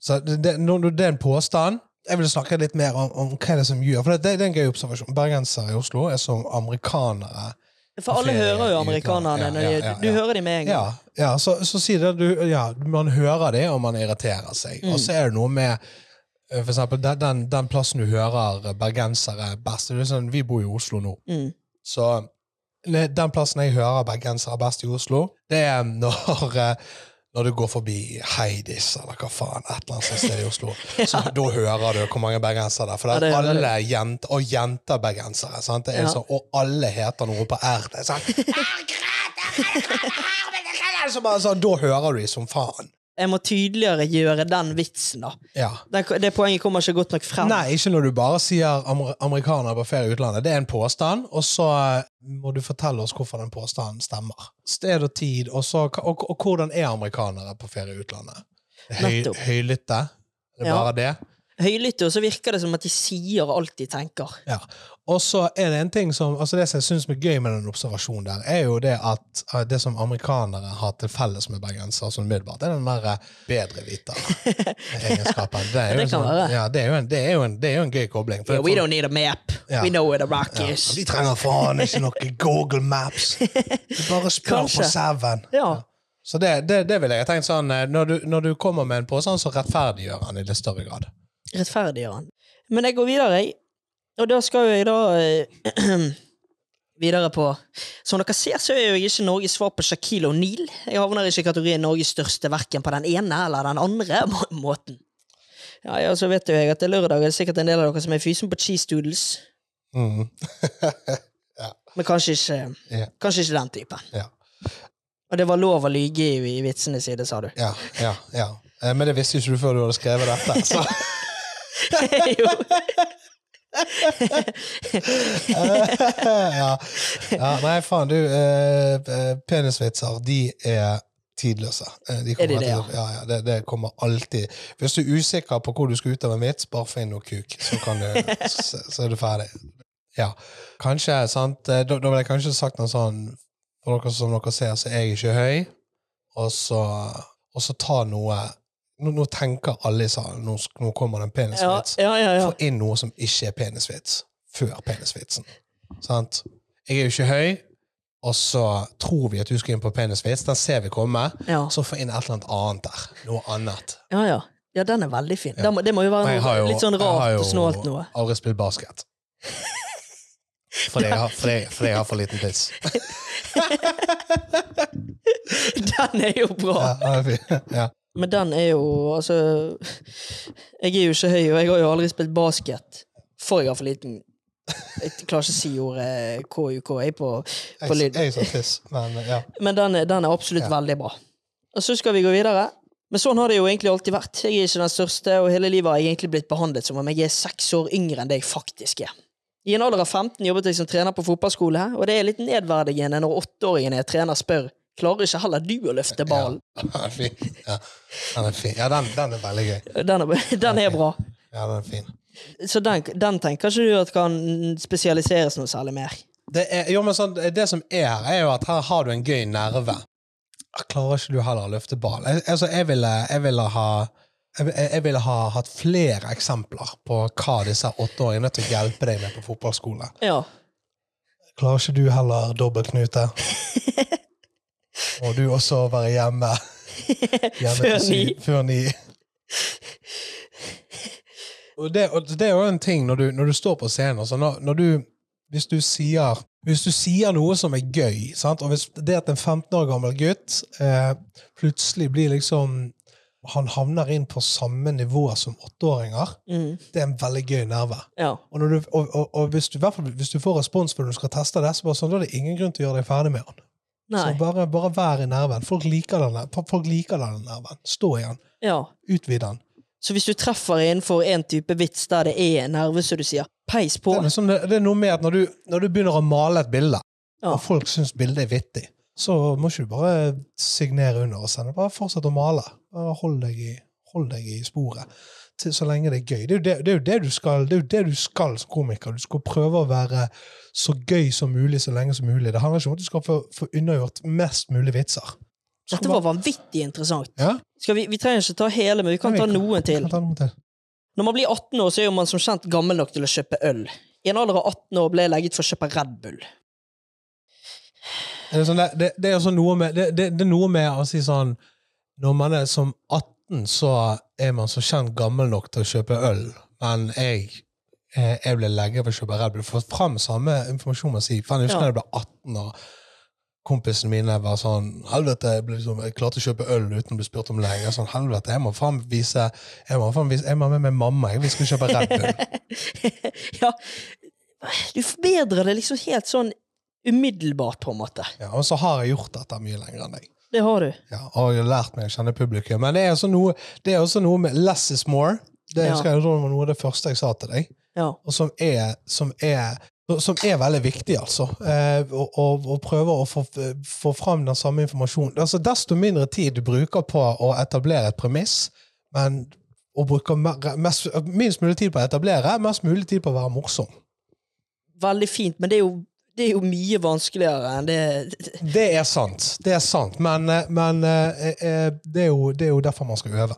så det, det, det er en påstand Jeg vil snakke litt mer om, om hva er det som gjør For det, det er en gøy observasjon. Bergensere i Oslo er som amerikanere. For alle hører jo amerikanerne. Ja, ja, ja, Du ja. hører dem med en gang. Ja, ja så, så sier det du, ja, Man hører dem, og man irriterer seg. Og så er det noe med for eksempel, den, den, den plassen du hører bergensere best det er sånn, Vi bor i Oslo nå. Mm. Så den plassen jeg hører bergensere best i Oslo, det er når, eh, når du går forbi Heidis, eller hva faen, et eller annet sted i Oslo, så da hører du hvor mange bergensere det er. For Ja, det det er hører alle jenter, og jenter bergensere, sant? Det Ja. Så, og alle heter noe på R. Det er sånn, så bare, sånn, da hører du de som faen. Jeg må tydeligere gjøre den vitsen, da. Ja. Den, det poenget kommer ikke godt nok frem. Nei, ikke når du bare sier amer amerikanere på ferie i utlandet. Det er en påstand, og så eh, må du fortelle oss hvorfor den påstanden stemmer. Sted og tid, og, så, og, og hvordan er amerikanere på ferie i utlandet? Høy, høylytte? Er det Ja. bare det? Høylytte, og så virker det som at de sier alt de tenker. Ja. Og så er det en ting som altså Det som jeg syns er gøy med den observasjonen der, er jo det at eh, det som amerikanere har til felles med bergensere, sånn umiddelbart, er den der eh, bedre-vitere-egenskapen. Det, er jo sånn-. Ja, det er jo en, det er jo en, det er jo en gøy kobling. Yeah, we don't need a map. Ja. We know where the rock Ja, is. Vi trenger faen ikke noe Google Maps. Du bare spør på Seven. Ja. Så det, det, det vil jeg tenkt sånn eh, når du, når du kommer med en påstand, så rettferdiggjør han i litt større grad. Rettferdiggjør han. Men jeg går videre, jeg. Og da skal jeg da eh, videre på Som dere ser, så er jo ikke Norges svar på Shaquille O'Neal. Jeg havner ikke i kategorien Norges største verken på den ene eller den andre må måten. Ja, ja, så vet jo jeg at det er lørdag, det er sikkert en del av dere som er fysen på cheese doodles. Mm. Men kanskje ikke, yeah. kanskje ikke den typen. Ja. Og det var lov å lyge i, i vitsene side, sa du. Ja, ja, ja. Eh, Men det visste ikke du før du hadde skrevet dette. Så. jo. ja. ja. Nei, faen, du. Eh, eh, penisvitser, de er tidløse. Eh, De Er de det, ja? ja, ja, det, det kommer alltid Hvis du er usikker på hvor du skal ut av en vits, bare finn noe kuk, så, kan du, så, så er du ferdig. Ja. Kanskje, sant eh, Da, da ville jeg kanskje sagt noe sånn For dere som dere ser, så er jeg ikke høy, og så, og så ta noe nå, nå tenker alle i salen nå, nå kommer det en penisvits. ja, ja. ja. Få inn noe som ikke er penisvits, før penisvitsen. Sant? Jeg er jo ikke høy, og så tror vi at du skal inn på penisvits. Den ser vi komme. Så få inn et eller annet annet der. Noe annet. Ja, ja. Ja, den er veldig fin. Det må, det må jo være noe, jo, litt sånn jeg har rart jo og snålt noe. aldri spilt basket. Fordi jeg har, fordi, fordi jeg har for liten piss. Den er jo bra. Ja, den er fin. ja. Men den er jo Altså Jeg er jo ikke høy, og jeg har jo aldri spilt basket. For jeg er for liten Jeg klarer ikke å si ordet KUK jeg på, på lyd. jeg sa tiss, men ja. Men den den er absolutt Ja. veldig bra. Og så skal vi gå videre. Men sånn har det jo egentlig alltid vært. Jeg er ikke den største, og hele livet har jeg egentlig blitt behandlet som om jeg er seks år yngre enn det jeg faktisk er. I en alder av 15 jobbet jeg som trener på fotballskole, og det er litt nedverdigende når åtteåringen jeg trener, spør Klarer ikke heller du å løfte ballen? Ja, den er fin. Ja, den er fin. Ja, den, den er veldig gøy. Den er, den er bra. Ja, den er fin. Så den, den tenker ikke du at kan spesialiseres noe særlig mer? Det, er, jo, men sånn, det som er her, er jo at her har du en gøy nerve. Klarer ikke du heller å løfte ballen? Jeg, altså, jeg ville, jeg ville ha jeg, jeg ville ha hatt flere eksempler på hva disse åtteåringene er nødt til å hjelpe deg med på fotballskole. Ja. Klarer ikke du heller dobbeltknute? Og du også være hjemme? hjemme Før syv- ni. Før ni. Og det, og det er jo en ting når du, når du står på scenen. Altså når, når du, hvis, du sier, hvis du sier noe som er gøy, sant? og hvis det at en 15 år gammel gutt eh, plutselig blir liksom Han havner inn på samme nivå som åtteåringer, Mm. det er en veldig gøy nerve. ja. Og, du, og, og, og hvis, du, hvis du får respons når du skal teste det, så bare sånn, da er det ingen grunn til å gjøre deg ferdig med den. Nei. Så bare, bare vær i nerven. Folk liker den, folk liker den nerven. Stå i den. Ja. Utvid den. Så hvis du treffer innenfor en type vits der det er en nerve, så du sier, peis på. Det er, liksom, det er noe med at når du, når du begynner å male et bilde, Ja. og folk syns bildet er vittig, så må ikke du bare signere under og sende. Bare fortsett å male. Bare hold deg i, hold deg i sporet. Så lenge det er gøy. Det er, det, det, er jo det, du skal, det er jo det du skal som komiker. Du skal prøve å være så gøy som mulig så lenge som mulig. Det handler ikke om at du skal få, få unnagjort mest mulig vitser. Dette var vanvittig interessant. Ja? Vi, vi trenger ikke ta hele, men vi kan Nei, ta noen til. Kan ta noen til. Når man blir 18 år, så er man som kjent gammel nok til å kjøpe øl. I en alder av 18 år ble jeg legget for å kjøpe Red Bull. Det er, sånn, det, det, er også noe med det, det, det er noe med å si sånn Når man er som 18, så er man så kjent gammel nok til å kjøpe øl, men jeg eh, jeg ble lenge for å kjøpe Red Bull. Få fram samme informasjon man sier. si jeg husker Ja. da jeg ble 18 og kompisene mine var sånn Helvete, jeg, liksom, jeg klarte å kjøpe øl uten å bli spurt om lenge. Sånn, helvete, jeg må faen vise Jeg må faen vise, jeg må med meg mamma. Jeg, vil skal kjøpe Red Bull. ja, du forbedrer det liksom helt sånn umiddelbart, på en måte. Ja, og så har jeg gjort dette mye lenger enn deg. Det har du. Ja, og jeg har lært meg å kjenne publikum. Men det er også noe, det er også noe med less is more. Det Ja. jeg var noe av det første jeg sa til deg, Ja. og som er, som er, som er veldig viktig, altså. Eh, og, og, og prøve å få, få fram den samme informasjonen. Altså, desto mindre tid du bruker på å etablere et premiss, men og bruker mest, minst mulig tid på å etablere, mest mulig tid på å være morsom. Veldig fint, men det er jo, det er jo mye vanskeligere enn det Det er sant. Det er sant. Men, eh, men eh, eh, det, er jo, det er jo derfor man skal øve.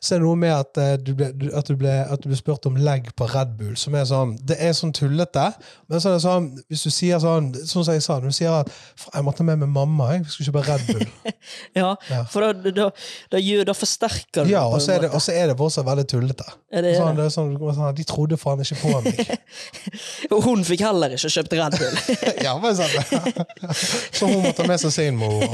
Så er det noe med at, eh, du ble, du- at, du ble, at du ble spurt om legg på Red Bull, som er sånn Det er sånn tullete. Men så er det sånn, hvis du sier sånn Sånn som jeg sa, når du sier at "Faen, jeg måtte med meg mamma, jeg skulle kjøpe Red Bull. Ja, Ja. for da, da, da, gjør, da forsterker du Ja, på og en så er det, måte. og så er det fortsatt veldig tullete. Er det, Sånn, det er sånn, sånn, de trodde faen ikke på meg. Og hun fikk heller ikke kjøpt Red Bull. ja, men sånn. Så hun måtte ha med seg sin mor.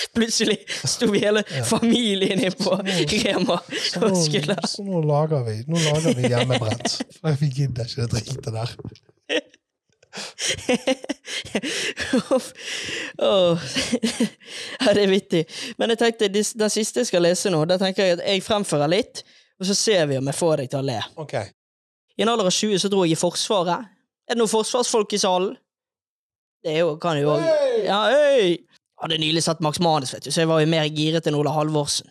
Plutselig sto vi hele familien inne på Rema Så og nå, skulle så nå lager vi Nå lager vi hjemmebrent. For vi gidder ikke det dritet der. oh. Ja, det er vittig. Men jeg tenkte, den siste jeg skal lese nå, da tenker jeg at jeg fremfører litt, og så ser vi om jeg får deg til å le. Okay. I en alder av 20 så dro jeg i Forsvaret. Er det noen forsvarsfolk i salen? Det jo, kan jo Hey! Ja, hei! Hadde nylig sett Max Manus, vet du, så jeg var jo mer giret enn Ola Halvorsen.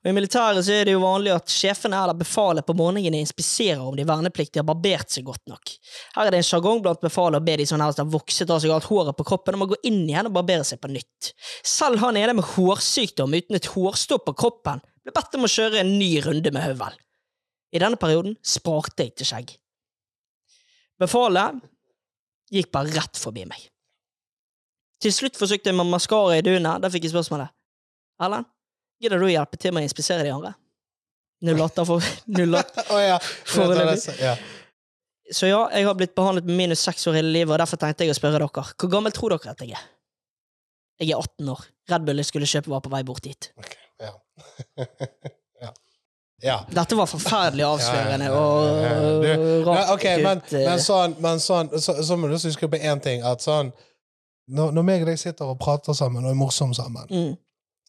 Og I militæret så er det jo vanlig at sjefene eller befalet på morgenen inspiserer om de vernepliktige har barbert seg godt nok. Her er det en sjargong blant befalet å be de som nærmest har vokset av seg alt håret på kroppen, om å gå inn igjen og barbere seg på nytt. Selv han ene med hårsykdom uten et hårstopp på kroppen ble bedt om å kjøre en ny runde med høvel. I denne perioden sparte jeg til skjegg. Befalet gikk bare rett forbi meg. Til slutt forsøkte jeg med maskara i dunet. Da fikk jeg spørsmålet. Erlend, gidder du å hjelpe til med å inspisere de andre? Null latter for Null latter. Ja. Foreløpig. Ja. Så ja, jeg har blitt behandlet med minus seks år hele livet, og derfor tenkte jeg å spørre dere. Hvor gammel tror dere at jeg er? Jeg er 18 år. Red Bull jeg skulle kjøpe, var på vei bort dit. Okay, ja. ja. Ja. Dette var forferdelig avslørende og rart. Ok, men, eh, men sånn, men sånn så, så må du huske på én ting. At sånn når, når meg og deg sitter og prater sammen og er morsomme sammen mm,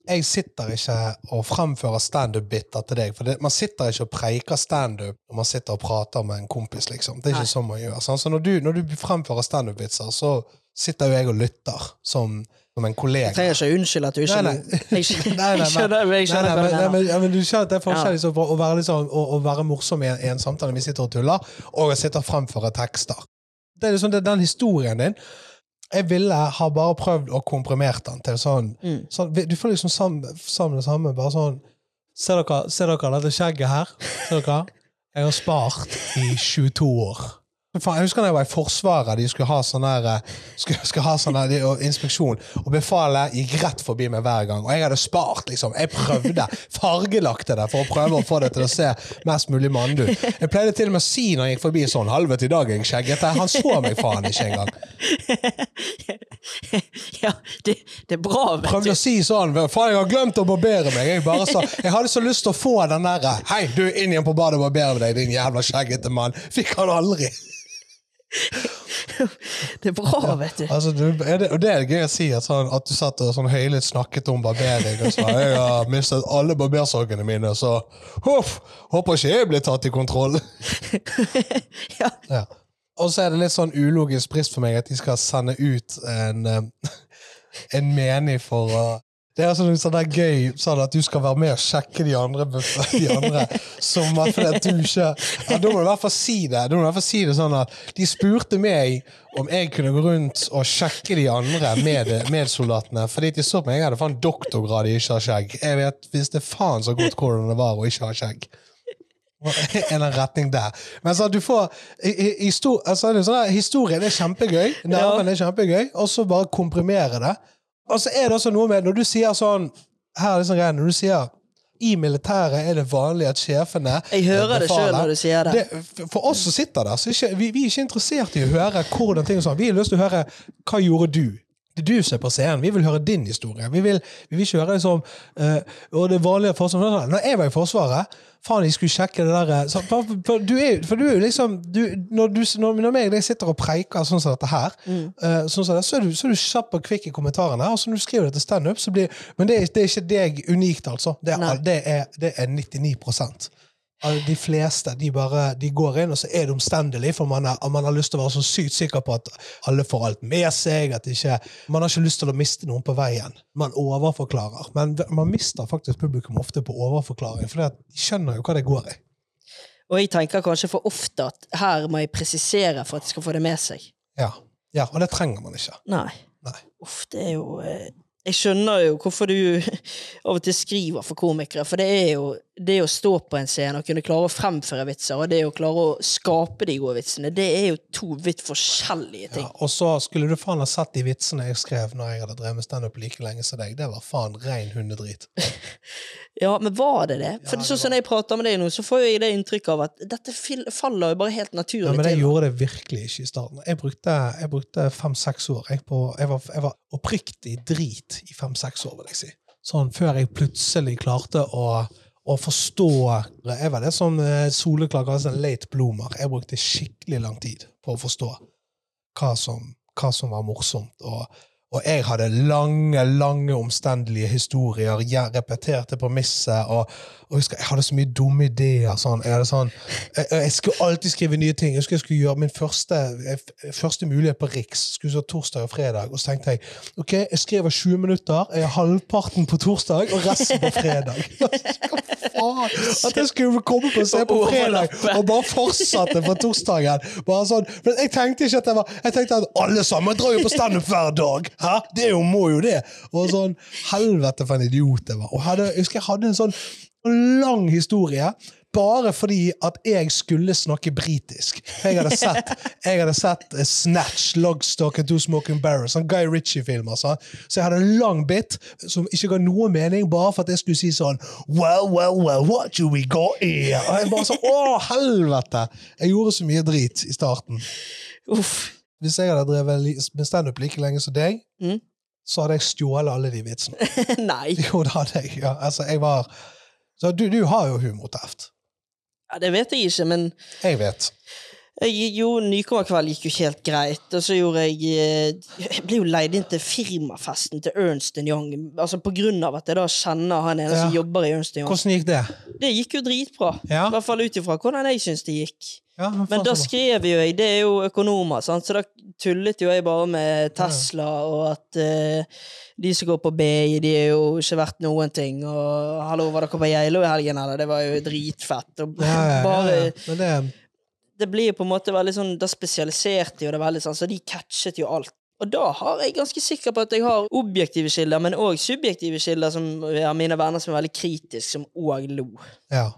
Jeg sitter ikke og fremfører standup-biter til deg. For det, man sitter ikke og preiker standup når man sitter og prater med en kompis. liksom. Det er ikke Nei. sånn man gjør. sant? Så når du, når du fremfører standup-vitser, så sitter jo jeg og lytter som, som en kollega. Jeg trenger ikke unnskylde at du ikke Nei, nei. Jeg skjønner, men, du skjønner at det er forskjell Ja. liksom, å være, liksom, å, å være morsom i en, i en samtale vi sitter og tuller, og å sitte og fremføre tekster. Det er liksom det, den historien din. Jeg ville ha bare prøvd å komprimere den til sånn, Mm. sånn Du får liksom sammen, sammen det samme. Bare sånn Ser dere, ser dere dette skjegget her? Ser dere? Jeg har spart i 22 år. Jeg husker da jeg var i Forsvaret, de skulle ha sånn eh, skulle, skulle ha sånn her de- og inspeksjon, og befalet gikk rett forbi meg hver gang. Og jeg hadde spart, liksom. Jeg prøvde. Fargelagte det for å prøve å få det til å se mest mulig mandig ut. Jeg pleide til og med å si når jeg gikk forbi sånn Helvete, i dag er jeg skjeggete. Han så meg faen ikke engang. ja, det, det er bra, vet Prøvde å si sånn Faen, jeg har glemt å barbere meg. Jeg bare sa Jeg hadde så lyst til å få den derre Hei, du, inn igjen på badet og barbere deg, din jævla skjeggete mann. Fikk han aldri. Det er bra, vet du. Altså, du, det, og det er gøy å si, at, sånn, at du satt og sånn høylytt snakket om barbering. Og så, jeg har mistet alle barbersorgene mine, så huff, håper ikke jeg blir tatt i kontroll. Ja. Ja. Og så er det litt sånn ulogisk brist for meg at de skal sende ut en, eh, en menig for å det er sånn, sånn der gøy sånn at du skal være med og sjekke de andre. De andre som at du ikke ja, Da må du i hvert fall si det. Da må du i hvert fall si det sånn at De spurte meg om jeg kunne gå rundt og sjekke de andre med, medsoldatene. Fordi de så på meg, jeg hadde faen doktorgrad i ikke ha skjegg. Jeg vet, hvis det faen så godt hvordan det var å ikke ha skjegg. En retning der. Men så du får histor, altså, sånn Historien er kjempegøy, nerven er kjempegøy, og så bare komprimere det. Og så er det også noe med når du sier sånn her er det sånn greie, Når du sier i militæret er det vanlig at sjefene Jeg hører det sjøl når du sier det. For oss som sitter der, så er ikke, vi, vi er ikke interessert i å høre hvordan ting er sånn. Vi har lyst til å høre hva gjorde du? Det er du som er på scenen. Vi vil høre din historie. Vi vil, vi vil ikke høre liksom uh, og det vanlige forsvaret. Når jeg var i Forsvaret Faen, jeg skulle sjekke det der så, for, for, du er, for du er jo liksom du, når, du, når, når jeg, sitter og preiker sånn som dette her, uh, sånn som det, så, er du, så er du kjapp og kvikk i kommentarene. Og så når du skriver det til standup, så blir Men det er, det er ikke deg unikt, altså. Det er, det er, det er 99 Al- de fleste de bare, de går inn, og så er det omstendelig, for man, er, man har lyst til å være så sykt sikker på at alle får alt med seg. at ikke, Man har ikke lyst til å miste noen på veien. Man overforklarer. Men man mister faktisk publikum ofte på overforklaring, for de skjønner jo hva det går i. Og jeg tenker kanskje for ofte at her må jeg presisere for at de skal få det med seg. Ja, ja Og det trenger man ikke. Nei. Nei. Uff, det er jo eh, Jeg skjønner jo hvorfor du av og til skriver for komikere, for det er jo det å stå på en scene og kunne klare å fremføre vitser, og det å klare å skape de gode vitsene, det er jo to vidt forskjellige ting. Ja, og så skulle du faen ha sett de vitsene jeg skrev når jeg hadde drevet med standup like lenge som deg. Det var faen rein hundedrit. Ja, men var det det? For Ja, det sånn som jeg prater med deg nå, så får jeg det inntrykket av at dette faller jo bare helt naturlig til. Ja, men jeg til. gjorde det virkelig ikke i starten. Jeg brukte, brukte fem-seks år. Jeg, på, jeg, var, jeg var oppriktig drit i fem-seks år, vil jeg si. Sånn før jeg plutselig klarte å, å forstå Jeg var det som soleklager, Soleklar kaller en late bloomer. Jeg brukte skikkelig lang tid på å forstå hva som, hva som var morsomt. Og, og jeg hadde lange, lange omstendelige historier, jeg repeterte premisset, og, og jeg, husker, jeg hadde så mye dumme ideer. Sånn. Jeg, sånn, jeg, jeg skulle alltid skrive nye ting. Jeg husker jeg skulle gjøre min første, første mulighet på Riks. Skulle så torsdag og fredag. Og så tenkte jeg ok, jeg skriver 20 minutter, jeg har halvparten på torsdag og resten på fredag. Hva faen? At jeg skulle komme på å se på fredag og bare fortsette fra torsdagen. Bare sånn, men jeg tenkte ikke at det var Jeg tenkte at alle sammen drar jo på standup hver dag! Hæ? Det jo, må jo det! Og sånn, Helvete for en idiot jeg var. Og hadde, jeg husker jeg hadde en sånn lang historie. Bare fordi at jeg skulle snakke britisk. Jeg hadde sett, jeg hadde sett eh, Snatch, Logstock and Two Smoking Barrels, sånn Guy Ritchie-filmer. Altså. Så jeg hadde en lang bit som ikke ga noe mening, bare for at jeg skulle si sånn Well, well, well, what do we got here? Og jeg bare sånn, Å, helvete! Jeg gjorde så mye drit i starten. Uff. Hvis jeg hadde drevet med standup like lenge som deg, Mm. så hadde jeg stjålet alle de vitsene. Nei. Jo, det hadde jeg. Ja, altså, jeg var Så du, du har jo humorteft. Ja, det vet jeg ikke, men Jeg vet. jeg, jo, Nykommerkveld gikk jo ikke helt greit. Og så gjorde jeg eh, Jeg ble jo leid inn til firmafesten til Ernst Young. Altså På grunn av at jeg da kjenner han ene som jobber i Ernst Young. Hvordan gikk det? Det gikk jo dritbra. Ja. I hvert fall ut ifra hvordan jeg syns det gikk. Ja, men Men da skrev jo jeg Det er jo økonomer, sant? så da tullet jo jeg bare med Tesla, og at uh, de som går på BI, de er jo ikke verdt noen ting. Og hallo, var dere på Geilo i helgen, eller? Det var jo dritfett. Og ja, ja, ja, bare ja. Men det, det blir på en måte veldig sånn Da spesialiserte jo det veldig sånn, så de catchet jo alt. Og da har jeg ganske sikker på at jeg har objektive kilder, men òg subjektive kilder, som jeg mine venner som er veldig kritiske, som òg lo. ja.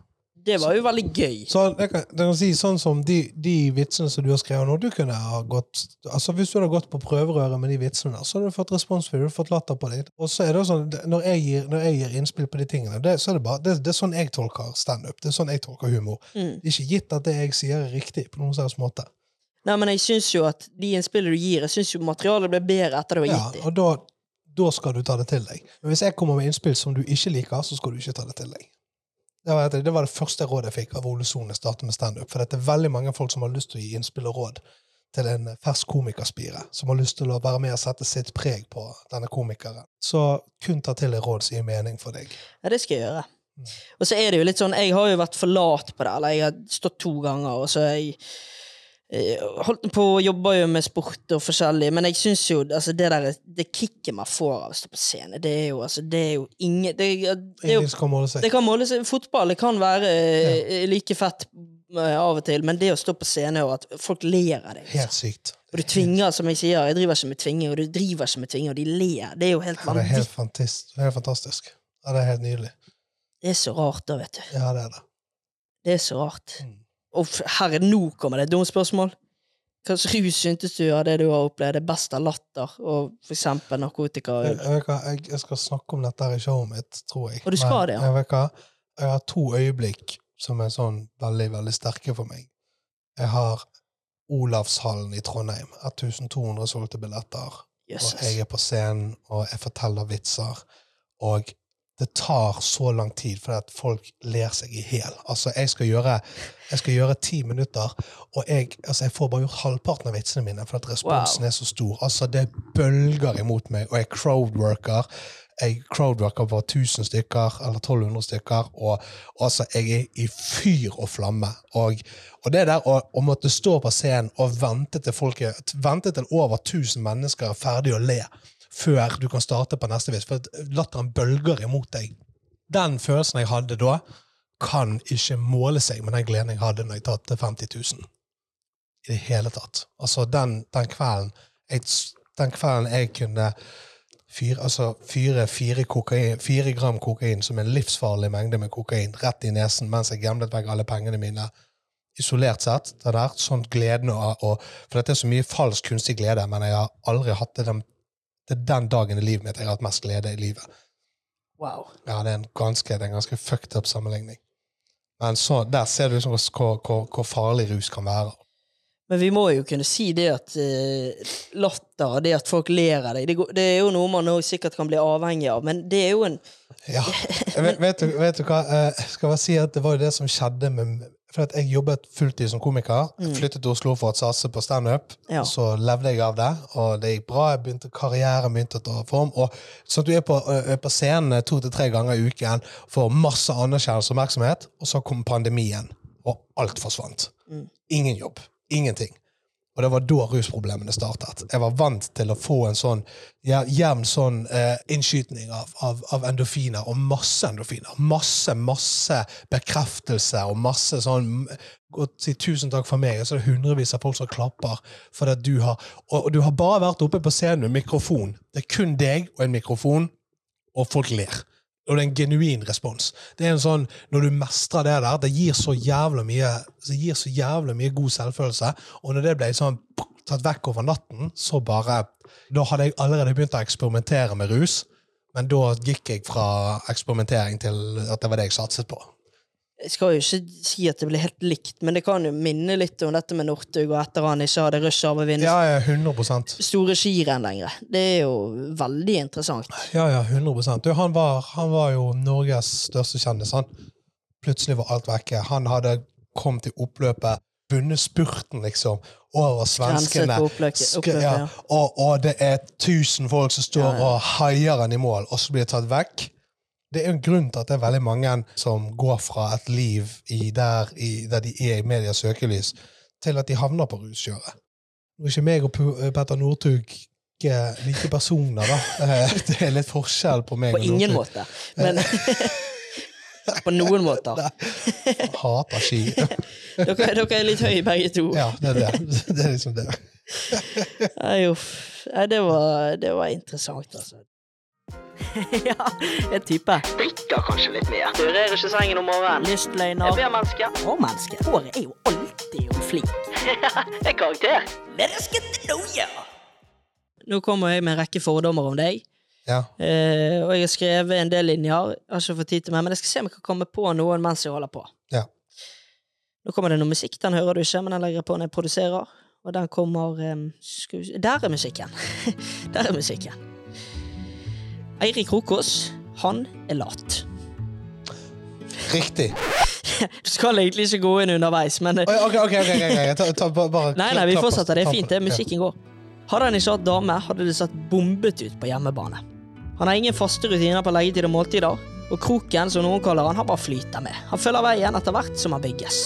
Det var jo veldig gøy. Så jeg kan, jeg kan si sånn som de, de vitsene som du har skrevet nå, du kunne ha gått altså Hvis du hadde gått på prøverøret med de vitsene der, så hadde du fått respons for det, du hadde fått latter på det. Og så er det jo sånn, når jeg gir, når jeg gir innspill på de tingene, det, så er det bare, det, det er sånn jeg tolker standup. Det er sånn jeg tolker humor. Mm. Det er ikke gitt at det jeg sier er riktig på noen slags måte. Nei, men jeg syns jo at de innspillene du gir, jeg syns jo materialet blir bedre etter har Ja, gitt dem. og da, da skal du ta det til deg. Men hvis jeg kommer med innspill som du ikke liker, så skal du ikke ta det til deg. Det var, det var det første rådet jeg fikk av Ole Sone, starte med standup. For det er veldig mange folk som har lyst til å gi innspill og råd til en fersk komikerspire, som har lyst til å være med og sette sitt preg på denne komikeren. Så kun ta til deg råd som gir mening for deg. Ja, det skal jeg gjøre. Mm. Og så er det jo litt sånn, jeg har jo vært for lat på det, eller jeg har stått to ganger, og så er jeg holdt på og jobba jo med sport og forskjellig, men jeg syns jo altså det der det kicket man får av å stå på scene, det er jo altså Det er jo ingen Det, det, det Ingen skal måle seg. det kan måles Fotball det kan være ja. like fett eh, av og til, men det å stå på scene og at folk ler av deg Helt sykt. Og du tvinger, som jeg sier, jeg driver ikke med tvinging, og du driver ikke med tvinging, og de ler. Det er jo helt Ja, det er helt, vanvittig. fantastisk. det helt fantastisk. Ja, det er helt nydelig. Det er så rart, da, vet du. Ja, det er det. Det er så rart. Mm. Og herre, nå kommer det et dumt spørsmål. Slags rus syntes du av det du har opplevd? Det beste av latter og for eksempel narkotika og Jeg, øl? jeg, jeg, jeg skal snakke om dette her i showet mitt, tror jeg. Og du skal Men det, ja? Jeg, hva, jeg har to øyeblikk som er sånn veldig, veldig sterke for meg. Jeg har Olavshallen i Trondheim. 1200 solgte billetter. Jesus. og jeg er på scenen, og jeg forteller vitser, og det tar så lang tid, fordi at folk ler seg i hjel. Altså, jeg skal gjøre jeg skal gjøre ti minutter, og jeg, altså, jeg får bare gjort halvparten av vitsene mine, for at responsen Wow. er så stor. Altså, det bølger imot meg, og jeg crowdworker. Jeg crowdworker på 1000 stykker, eller 1200 stykker, og altså, jeg er i fyr og flamme. Og, og det der å, å måtte stå på scenen og vente til folk vente til over 1000 mennesker er ferdig å le, før du kan starte på neste vis. for latteren bølger imot deg. Den følelsen jeg hadde da, kan ikke måle seg med den gleden jeg hadde når jeg tatt 50 000. I det hele tatt. Altså, den, den kvelden jeg, Den kvelden jeg kunne fyre, altså, fyre fire, fire gram kokain, som en livsfarlig mengde med kokain, rett i nesen mens jeg gamblet vekk alle pengene mine isolert sett, det der, sånn gleden og, og For dette er så mye falsk, kunstig glede, men jeg har aldri hatt det den, det er den dagen i livet mitt jeg har hatt mest glede i livet. Wow. Ja, det er en ganske, det er en ganske fucked up sammenligning. Men så, der ser du liksom hvor, hvor, hvor farlig rus kan være. Men vi må jo kunne si det at uh, latter, det at folk ler av deg, det, det er jo noe man sikkert kan bli avhengig av, men det er jo en Ja. men, vet, du, vet du hva, Skal jeg skal bare si at det var jo det som skjedde med For jeg jobbet fulltid som komiker. Flyttet til Oslo for å satse på standup. Ja. Så levde jeg av det, og det gikk bra. Jeg begynte Karrieren begynte å ta form. Og så at du er på, er på scenen to til tre ganger i uken, får masse anerkjennelse og oppmerksomhet, og så kom pandemien, og alt forsvant. Ingen jobb. Ingenting. Og det var da rusproblemene startet. Jeg var vant til å få en sånn jevn sånn eh, innskytning av, av, av endorfiner, og masse endorfiner. Masse, masse bekreftelse og masse sånn si tusen takk for meg, og så er det hundrevis av folk som klapper. For at du har, og, og du har bare vært oppe på scenen med mikrofon. Det er kun deg og en mikrofon, og folk ler. Og det er en genuin respons. Det er en sånn, Når du mestrer det der, det gir så jævla mye gir så jævla mye god selvfølelse. Og når det ble sånn tatt vekk over natten, så bare Da hadde jeg allerede begynt å eksperimentere med rus, men da gikk jeg fra eksperimentering til at det var det jeg satset på. Jeg skal jo ikke si at det blir helt likt, men det kan jo minne litt om dette med Northug og etter han ikke hadde rush av å vinne Ja, ja, 100 store skirenn lenger. Det er jo veldig interessant. Ja, ja, 100 du, han, var, han var jo Norges største kjendis, han. Plutselig var alt vekke. Han hadde kommet i oppløpet, vunnet spurten, liksom, over svenskene. Grenset Sk- ja. ja. og, og det er tusen folk som står Ja, ja. og haier han i mål, og så blir det tatt vekk. Det er jo en grunn til at det er veldig mange som går fra et liv i der, i, der de er i medias søkelys, til at de havner på ruskjøret. Nå er ikke meg og Pu- Petter Northug eh, like personer, da. Eh, Det er litt forskjell på meg På og ingen måte. Men På noen måter. Hater ski. Dere, dere er litt høye begge to. Ja, det er det. Det er liksom det. Nei, uff. Nei, det var, det var interessant, altså. ja, jeg tipper. Drikker kanskje litt mer. Rører ikke sengen om morgenen. Lystløgner. Jeg menneske. Og menneske. Håret er jo alltid jo flink. er karakter. Let us get to know you. Nå kommer jeg med en rekke fordommer om deg. Ja. Uh, og jeg har skrevet en del linjer. Jeg har ikke fått tid til meg, men jeg skal se om jeg kan komme på noen mens jeg holder på. Ja. Nå kommer det noe musikk. Den hører du ikke, men den legger jeg på når jeg produserer. Og den kommer um, skal vi Der er musikken. Der er musikken. Eirik Rokås, han er lat. Riktig. Du skal egentlig ikke gå inn underveis, men eh, Ok, ok, ok. ok, ok. Ta, ta, ba- bare, Nei, nei, vi klapp- fortsetter. Det er fint. det Musikken går. Hadde han ikke hatt dame, hadde det sett bombet ut på hjemmebane. Han har ingen faste rutiner på leggetid og måltider, og kroken, som noen kaller han, han bare flyter med. Han følger veien etter hvert som han bygges.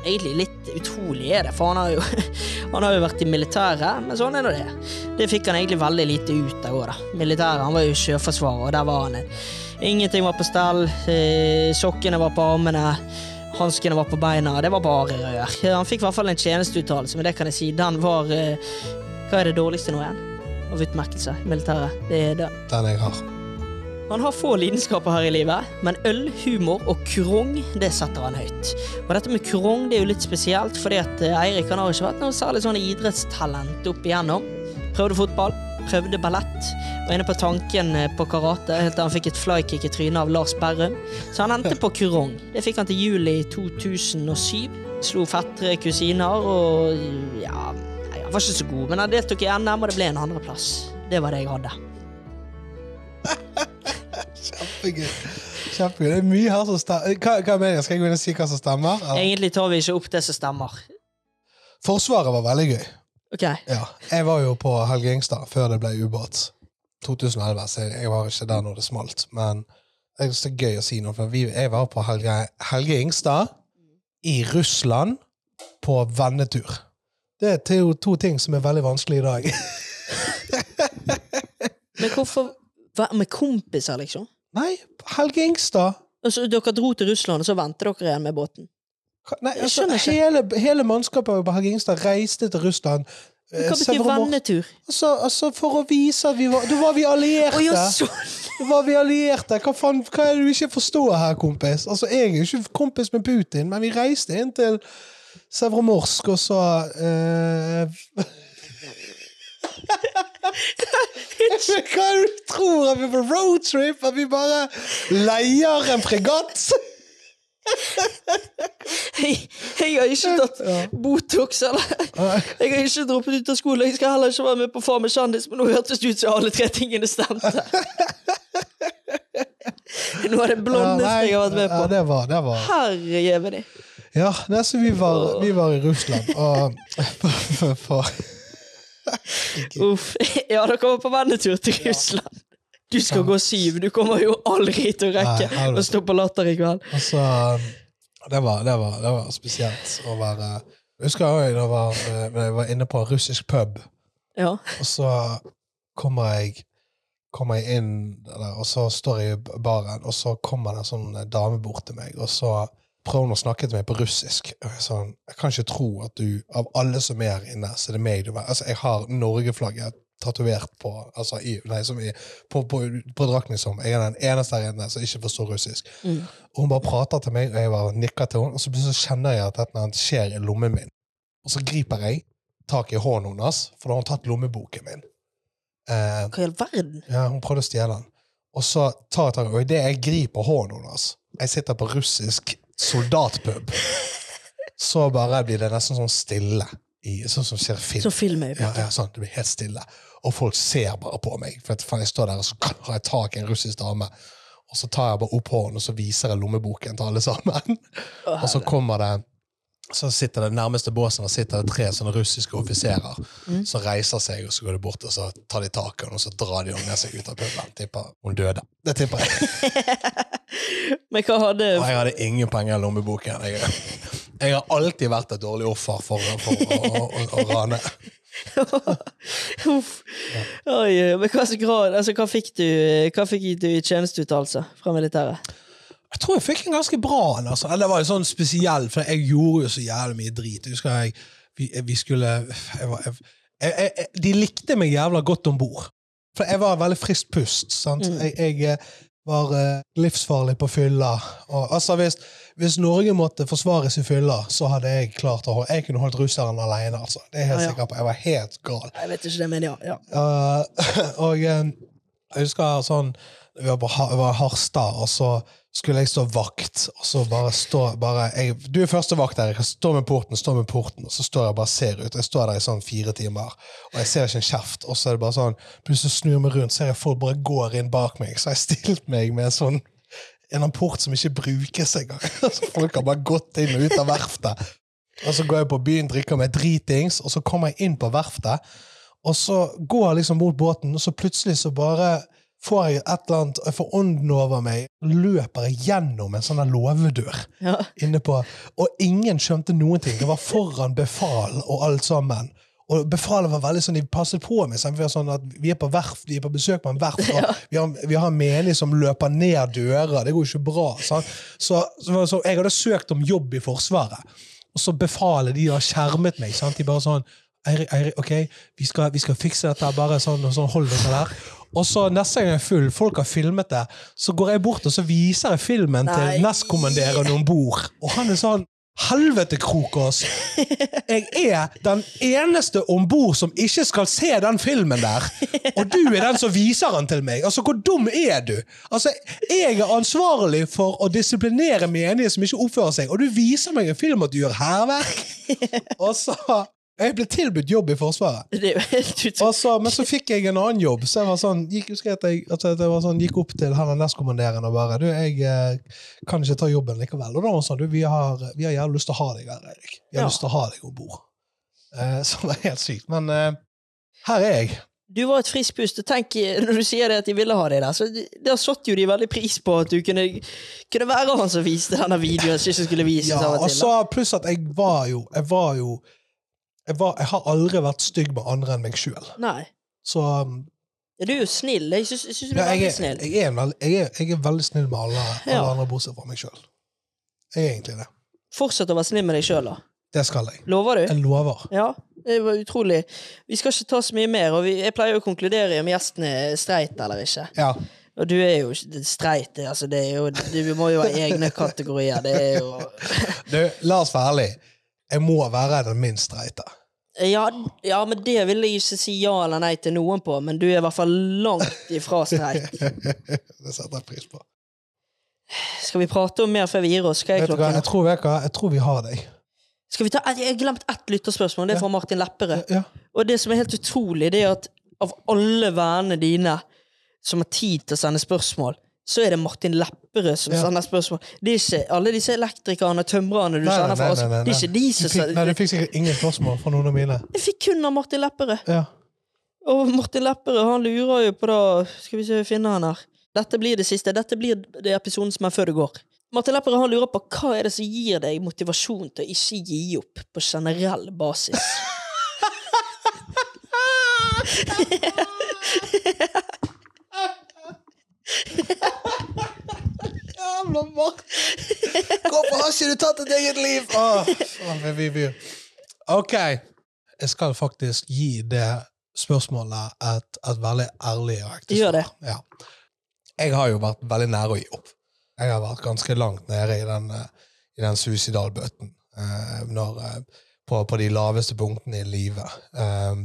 Egentlig litt utrolig er det, for han har jo, han har jo vært i militæret, men sånn er nå det. Det fikk han egentlig veldig lite ut av òg, da. Militæret, han var jo sjøforsvarer, og der var han en Ingenting var på stell, eh, sokkene var på armene, hanskene var på beina, det var bare rør. Han fikk i hvert fall en tjenesteuttalelse, men det kan jeg si, den var eh, Hva er det dårligste nå igjen? Av utmerkelse i militæret? Det er det. Den jeg har. Han har få lidenskaper her i livet, men øl, humor og krong, det setter han høyt. Og dette med krong det er jo litt spesielt, fordi at eh, Eirik han har ikke vært noe særlig sånn idrettstalent opp igjennom. Prøvde fotball, prøvde ballett, var inne på tanken eh, på karate helt til han fikk et flykick i trynet av Lars Berrum. Så han endte på krong. Det fikk han til juli 2007. Slo fettere kusiner og ja, nei, han var ikke så god, men han deltok i NM, og det ble en andreplass. Det var det jeg hadde. Kjempegøy. Kjempegøy. Det er mye her som stemmer. Hva, hva mener jeg? Skal jeg gå inn og si hva som stemmer? eller? Egentlig tar vi ikke opp det som stemmer. Forsvaret var veldig gøy. Ok. Ja. Jeg var jo på Helge Ingstad før det ble ubåt. 2011, så jeg var ikke der når det smalt. Men det er så gøy å si noe, for vi, jeg var på Helge, Helge Ingstad i Russland på vennetur. Det er to, to ting som er veldig vanskelig i dag. Men hvorfor hva, Med kompiser, liksom? Nei, Helge Ingstad Altså, dere dro til Russland, og så vendte dere igjen med båten? Nei, altså, hele, hele mannskapet på Helge Ingstad reiste til Russland. Eh, Hva betyr Severomor- vennetur? Altså, altså, for å vise at vi var Da var vi allierte! Oh, ja! Da var vi allierte. Hva, faen, hva er det du ikke forstår her, kompis? Altså, Jeg er jo ikke kompis med Putin, men vi reiste inn til Severomorsk, og så Hva er det du tror? At vi er på roadtrip? At vi bare leier en fregatt? Jeg, jeg har ikke tatt Botox, eller Jeg har ikke droppet ut av skolen. Jeg skal heller ikke være med på Far med kjendis, men nå hørtes det ut som alle tre tingene stemte. Nå er det blondeste jeg har vært med Ja, på. det var, det var. Herre jeveni. Ja, vi var, vi var i Russland, og for, for, Uff. Ja, dere var på vennetur til Russland. Du skal gå syv. Du kommer jo aldri til å rekke å stå på Latter i kveld. Altså, det var, det, var, det var spesielt å være Jeg husker jeg da var, eh, jeg var inne på en russisk pub, Ja. og så kommer jeg kommer jeg inn og så står jeg i baren, og så kommer det en sånn dame bort til meg, og så hun å snakke til meg på russisk. Og jeg, sa han, jeg kan ikke tro at du, av alle som er her inne, så er det meg du vil Altså, jeg har Norge-flagget tatovert på altså i, nei, som i, på, på, på drakten, liksom. Jeg er den eneste her inne som ikke forstår russisk. Og hun bare prater til meg, og jeg bare nikker til henne, og så plutselig kjenner jeg at dette skjer i lommen min. Og så griper jeg tak i hånden hennes, for da har hun tatt lommeboken min. Eh, Hva i all verden? ja, hun prøvde å stjele den. Og så tar jeg tak, og idet jeg griper hånden hennes Jeg sitter på russisk soldatpub. Så bare blir det nesten sånn stille. I, sånn som skjer film. Så film Ja, ja, sånn, det blir helt stille. Og folk ser bare på meg. For at, faen, jeg står der og så har jeg tak i en russisk dame. Og så tar jeg bare opp hånden og så viser jeg lommeboken til alle sammen. og så kommer det så sitter det nærmeste båsen og sitter det tre sånne russiske offiserer som reiser seg, og så går de bort og så tar de tak i henne og så drar de henne med seg ut av puben. Tipper hun døde. Det tipper jeg. Men hva hadde Og jeg hadde ingen penger i lommeboken. Jeg, jeg har alltid vært et dårlig offer for, for å, å, å, å rane. Uff. Oi, men hva, grad, altså, hva, fikk du, hva fikk du i tjenesteuttalelse fra militæret? Jeg tror jeg fikk en ganske bra en. Altså. Det var jo sånn spesiell, for jeg gjorde jo så jævlig mye drit. Husker jeg, vi, vi skulle jeg var, jeg, De likte meg jævla godt om bord. For jeg var veldig friskt pust. Sant? Jeg, jeg eh, var eh, livsfarlig på fylla. Og, altså, hvis, hvis Norge måtte forsvares i fylla, så hadde jeg klart å holde Jeg kunne holdt russeren alene. Altså. Det er jeg helt Ja, ja. sikker på. Jeg var helt gal. Jeg vet ikke det, men ja. ja. Uh, og eh, jeg husker sånn Vi var på Harstad, og så skulle jeg stå vakt. Og så bare stå bare, jeg, Du er første vakt der. Jeg står med porten, står med porten, og så står jeg og bare ser ut. Jeg står der i sånn fire timer, og jeg ser ikke en kjeft. Og så er det bare sånn Plutselig snur jeg meg rundt, ser jeg folk bare går inn bak meg. Så har jeg stilt meg med en sånn en port som ikke brukes engang. Så folk har bare gått inn og ut av verftet. Og så går jeg på byen, drikker meg dritings, og så kommer jeg inn på verftet. Og så går jeg liksom mot båten, og så plutselig så bare får jeg et eller annet Jeg får ånden over meg, løper jeg gjennom en sånn låvedør ja. inne på Og ingen skjønte noen ting. Det var foran befal og alt sammen. Og befalet var veldig sånn, De passet på meg. Vi, sånn vi er på verft, vi er på besøk på en verft, ja. vi, har, vi har en menig som løper ned dører. Det går jo ikke bra. Så, så, så jeg hadde søkt om jobb i Forsvaret, og så befalet de har skjermet meg. Sant? De bare sånn Eirik, Eirik, ok, vi skal, vi skal fikse dette. Bare sånn, sånn, hold dere der. Og så neste gang jeg er full, folk har filmet det, så går jeg bort og så viser jeg filmen Nei. til nestkommanderende om bord. Og han er sånn Helvete, Krokås! Jeg er den eneste om bord som ikke skal se den filmen der. Og du er den som viser den til meg. Altså, Hvor dum er du? Altså, Jeg er ansvarlig for å disiplinere menige som ikke oppfører seg, og du viser meg en film at du gjør hærverk! Og så Jeg ble tilbudt jobb i Forsvaret. Det er jo helt Og utrolig. så, men så fikk jeg en annen jobb, så jeg var sånn, gikk, jeg at jeg, var sånn, gikk opp til han nestkommanderende og bare Du, jeg eh, kan ikke ta jobben likevel. Og da var han sånn Du, vi har, vi har jævlig lyst til å ha deg her, Eirik. Vi har Ja. lyst til å ha deg om bord. Eh, som var helt sykt. Men eh, her er jeg. Du var et friskt pust. og Tenk eh, når du sier det at de ville ha deg der, så det- da satte jo de veldig pris på at du kunne, kunne være han som viste denne videoen som skulle vises Ja, og så pluss at jeg var jo Jeg var jo jeg, var, jeg har aldri vært stygg med andre enn meg sjøl. Så um, Ja, du er jo snill. Jeg syns, du er veldig snill. jeg, er veld, jeg, er, jeg er veldig snill med alle, alle Ja. andre bortsett fra meg sjøl. Jeg er egentlig det. Fortsett å være snill med deg sjøl, da. Det skal jeg. Lover du? Jeg lover. Ja, det var utrolig. Vi skal ikke ta så mye mer, og vi, jeg pleier jo å konkludere om gjesten er streit eller ikke. Ja. Og du er jo streit, altså det er jo, du må jo ha egne kategorier. Det er jo Du, la oss være ærlige. Jeg må være den minst streite. Ja, ja, men det vil jeg ikke si ja eller nei til noen på, men du er i hvert fall langt ifra streit. det setter jeg pris på. Skal vi prate om mer før vi gir oss? Hva er Vet du hva, klokken? jeg tror, jeg, jeg tror vi har deg. Skal vi ta, jeg har glemt ett lytterspørsmål. Det er fra Martin Lepperød. Ja. Og det som er helt utrolig, det er at av alle vennene dine som har tid til å sende spørsmål, så er det Martin Lepperød som Ja. sender spørsmål. Det er ikke alle disse elektrikerne tømrerne du Nei, sender fra oss. nei, nei. Det er ikke de som fikk, nei, du fikk sikkert ingen spørsmål fra noen av mine. Jeg fikk kun av Martin Lepperød. Ja. Og Martin Lepperød han lurer jo på da Skal vi se, finne han her. Dette blir det siste. Dette blir det episoden som er før det går. Martin Lepperød han lurer på hva er det som gir deg motivasjon til å ikke gi opp på generell basis. Martin! Hvorfor har ikke du tatt et eget liv? Oh. Ok. Jeg skal faktisk gi det spørsmålet et, et veldig ærlig og ekte det. Ja. Jeg har jo vært veldig nære å gi opp. Jeg har vært ganske langt nede i den, eh, i den suicidalbøten eh, når, eh, på, på de laveste punktene i livet. Eh,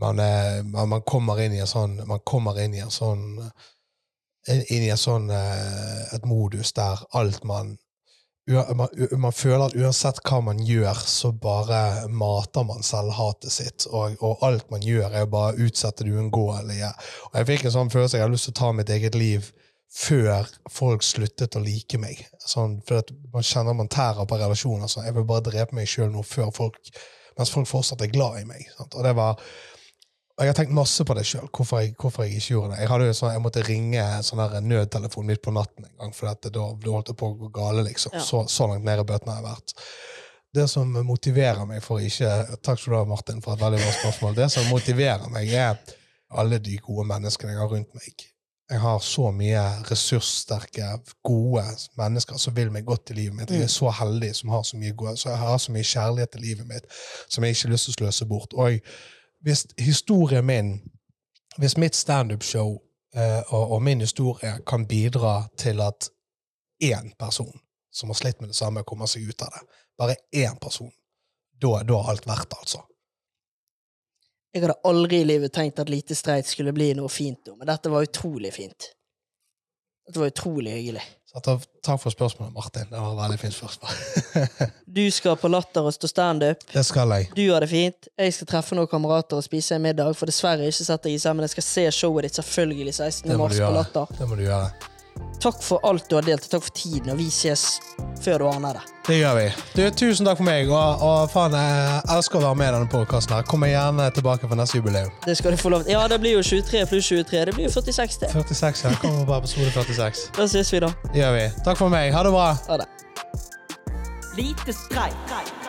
man, er, man, man kommer inn i en sånn Man kommer inn i en sånn inn i en sånn eh, et modus der alt man man, man føler at uansett hva man gjør, så bare mater man selvhatet sitt, og, og alt man gjør, er bare å utsette det uunngåelige. Og jeg fikk en sånn følelse jeg hadde lyst til å ta mitt eget liv før folk sluttet å like meg. Sånn, for man kjenner man tærer på relasjoner. Sånn. jeg vil bare drepe meg sjøl nå før folk mens folk fortsatt er glad i meg. Sant? Og det var og jeg har tenkt masse på det sjøl, hvorfor, jeg- hvorfor jeg ikke gjorde det. Jeg, hadde jo sånn, jeg måtte ringe sånn nødtelefonen nødtelefon midt på natten en gang, for at det, da holdt det på å gå gale. liksom. Ja. Så, så langt ned i bøtene har jeg vært. Det som motiverer meg for ikke Takk skal du ha, Martin, for et veldig bra spørsmål. Det som motiverer meg, er alle de gode menneskene jeg har rundt meg. Jeg har så mye ressurssterke, gode mennesker som vil meg godt i livet mitt. Jeg er så heldig som har så mye gode, så jeg har så mye kjærlighet i livet mitt som jeg ikke har lyst til å sløse bort. Og hvis historien min, hvis mitt standup-show uh, og, og min historie kan bidra til at én person som har slitt med det samme, kommer seg ut av det, bare én person, da er alt verdt altså. Jeg hadde aldri i livet tenkt at Lite streit skulle bli noe fint men dette var utrolig fint. Dette var utrolig hyggelig. Så takk for spørsmålet, Martin. Det var et veldig fint spørsmål. Du skal på Latter og stå standup. det skal jeg. Du har det fint. Jeg skal treffe noen kamerater og spise en middag. For dessverre ikke setter deg i sammen. Jeg skal se showet ditt selvfølgelig 16. Mars på. Latter. Det må du gjøre. Takk for alt du har delt, og takk for tiden. Og vi ses før du aner det. Det gjør vi. Du, tusen takk for meg, og, og faen, jeg elsker å være med i denne podkasten. Kommer gjerne tilbake for neste jubileum. Det skal du få lov til. Ja, det blir jo 23 pluss 23. Det blir jo 46 til. 46, ja. Kommer på episode 46. Da ses vi, da. Det gjør vi. Takk for meg. Ha det bra. Ha det. Lite streik.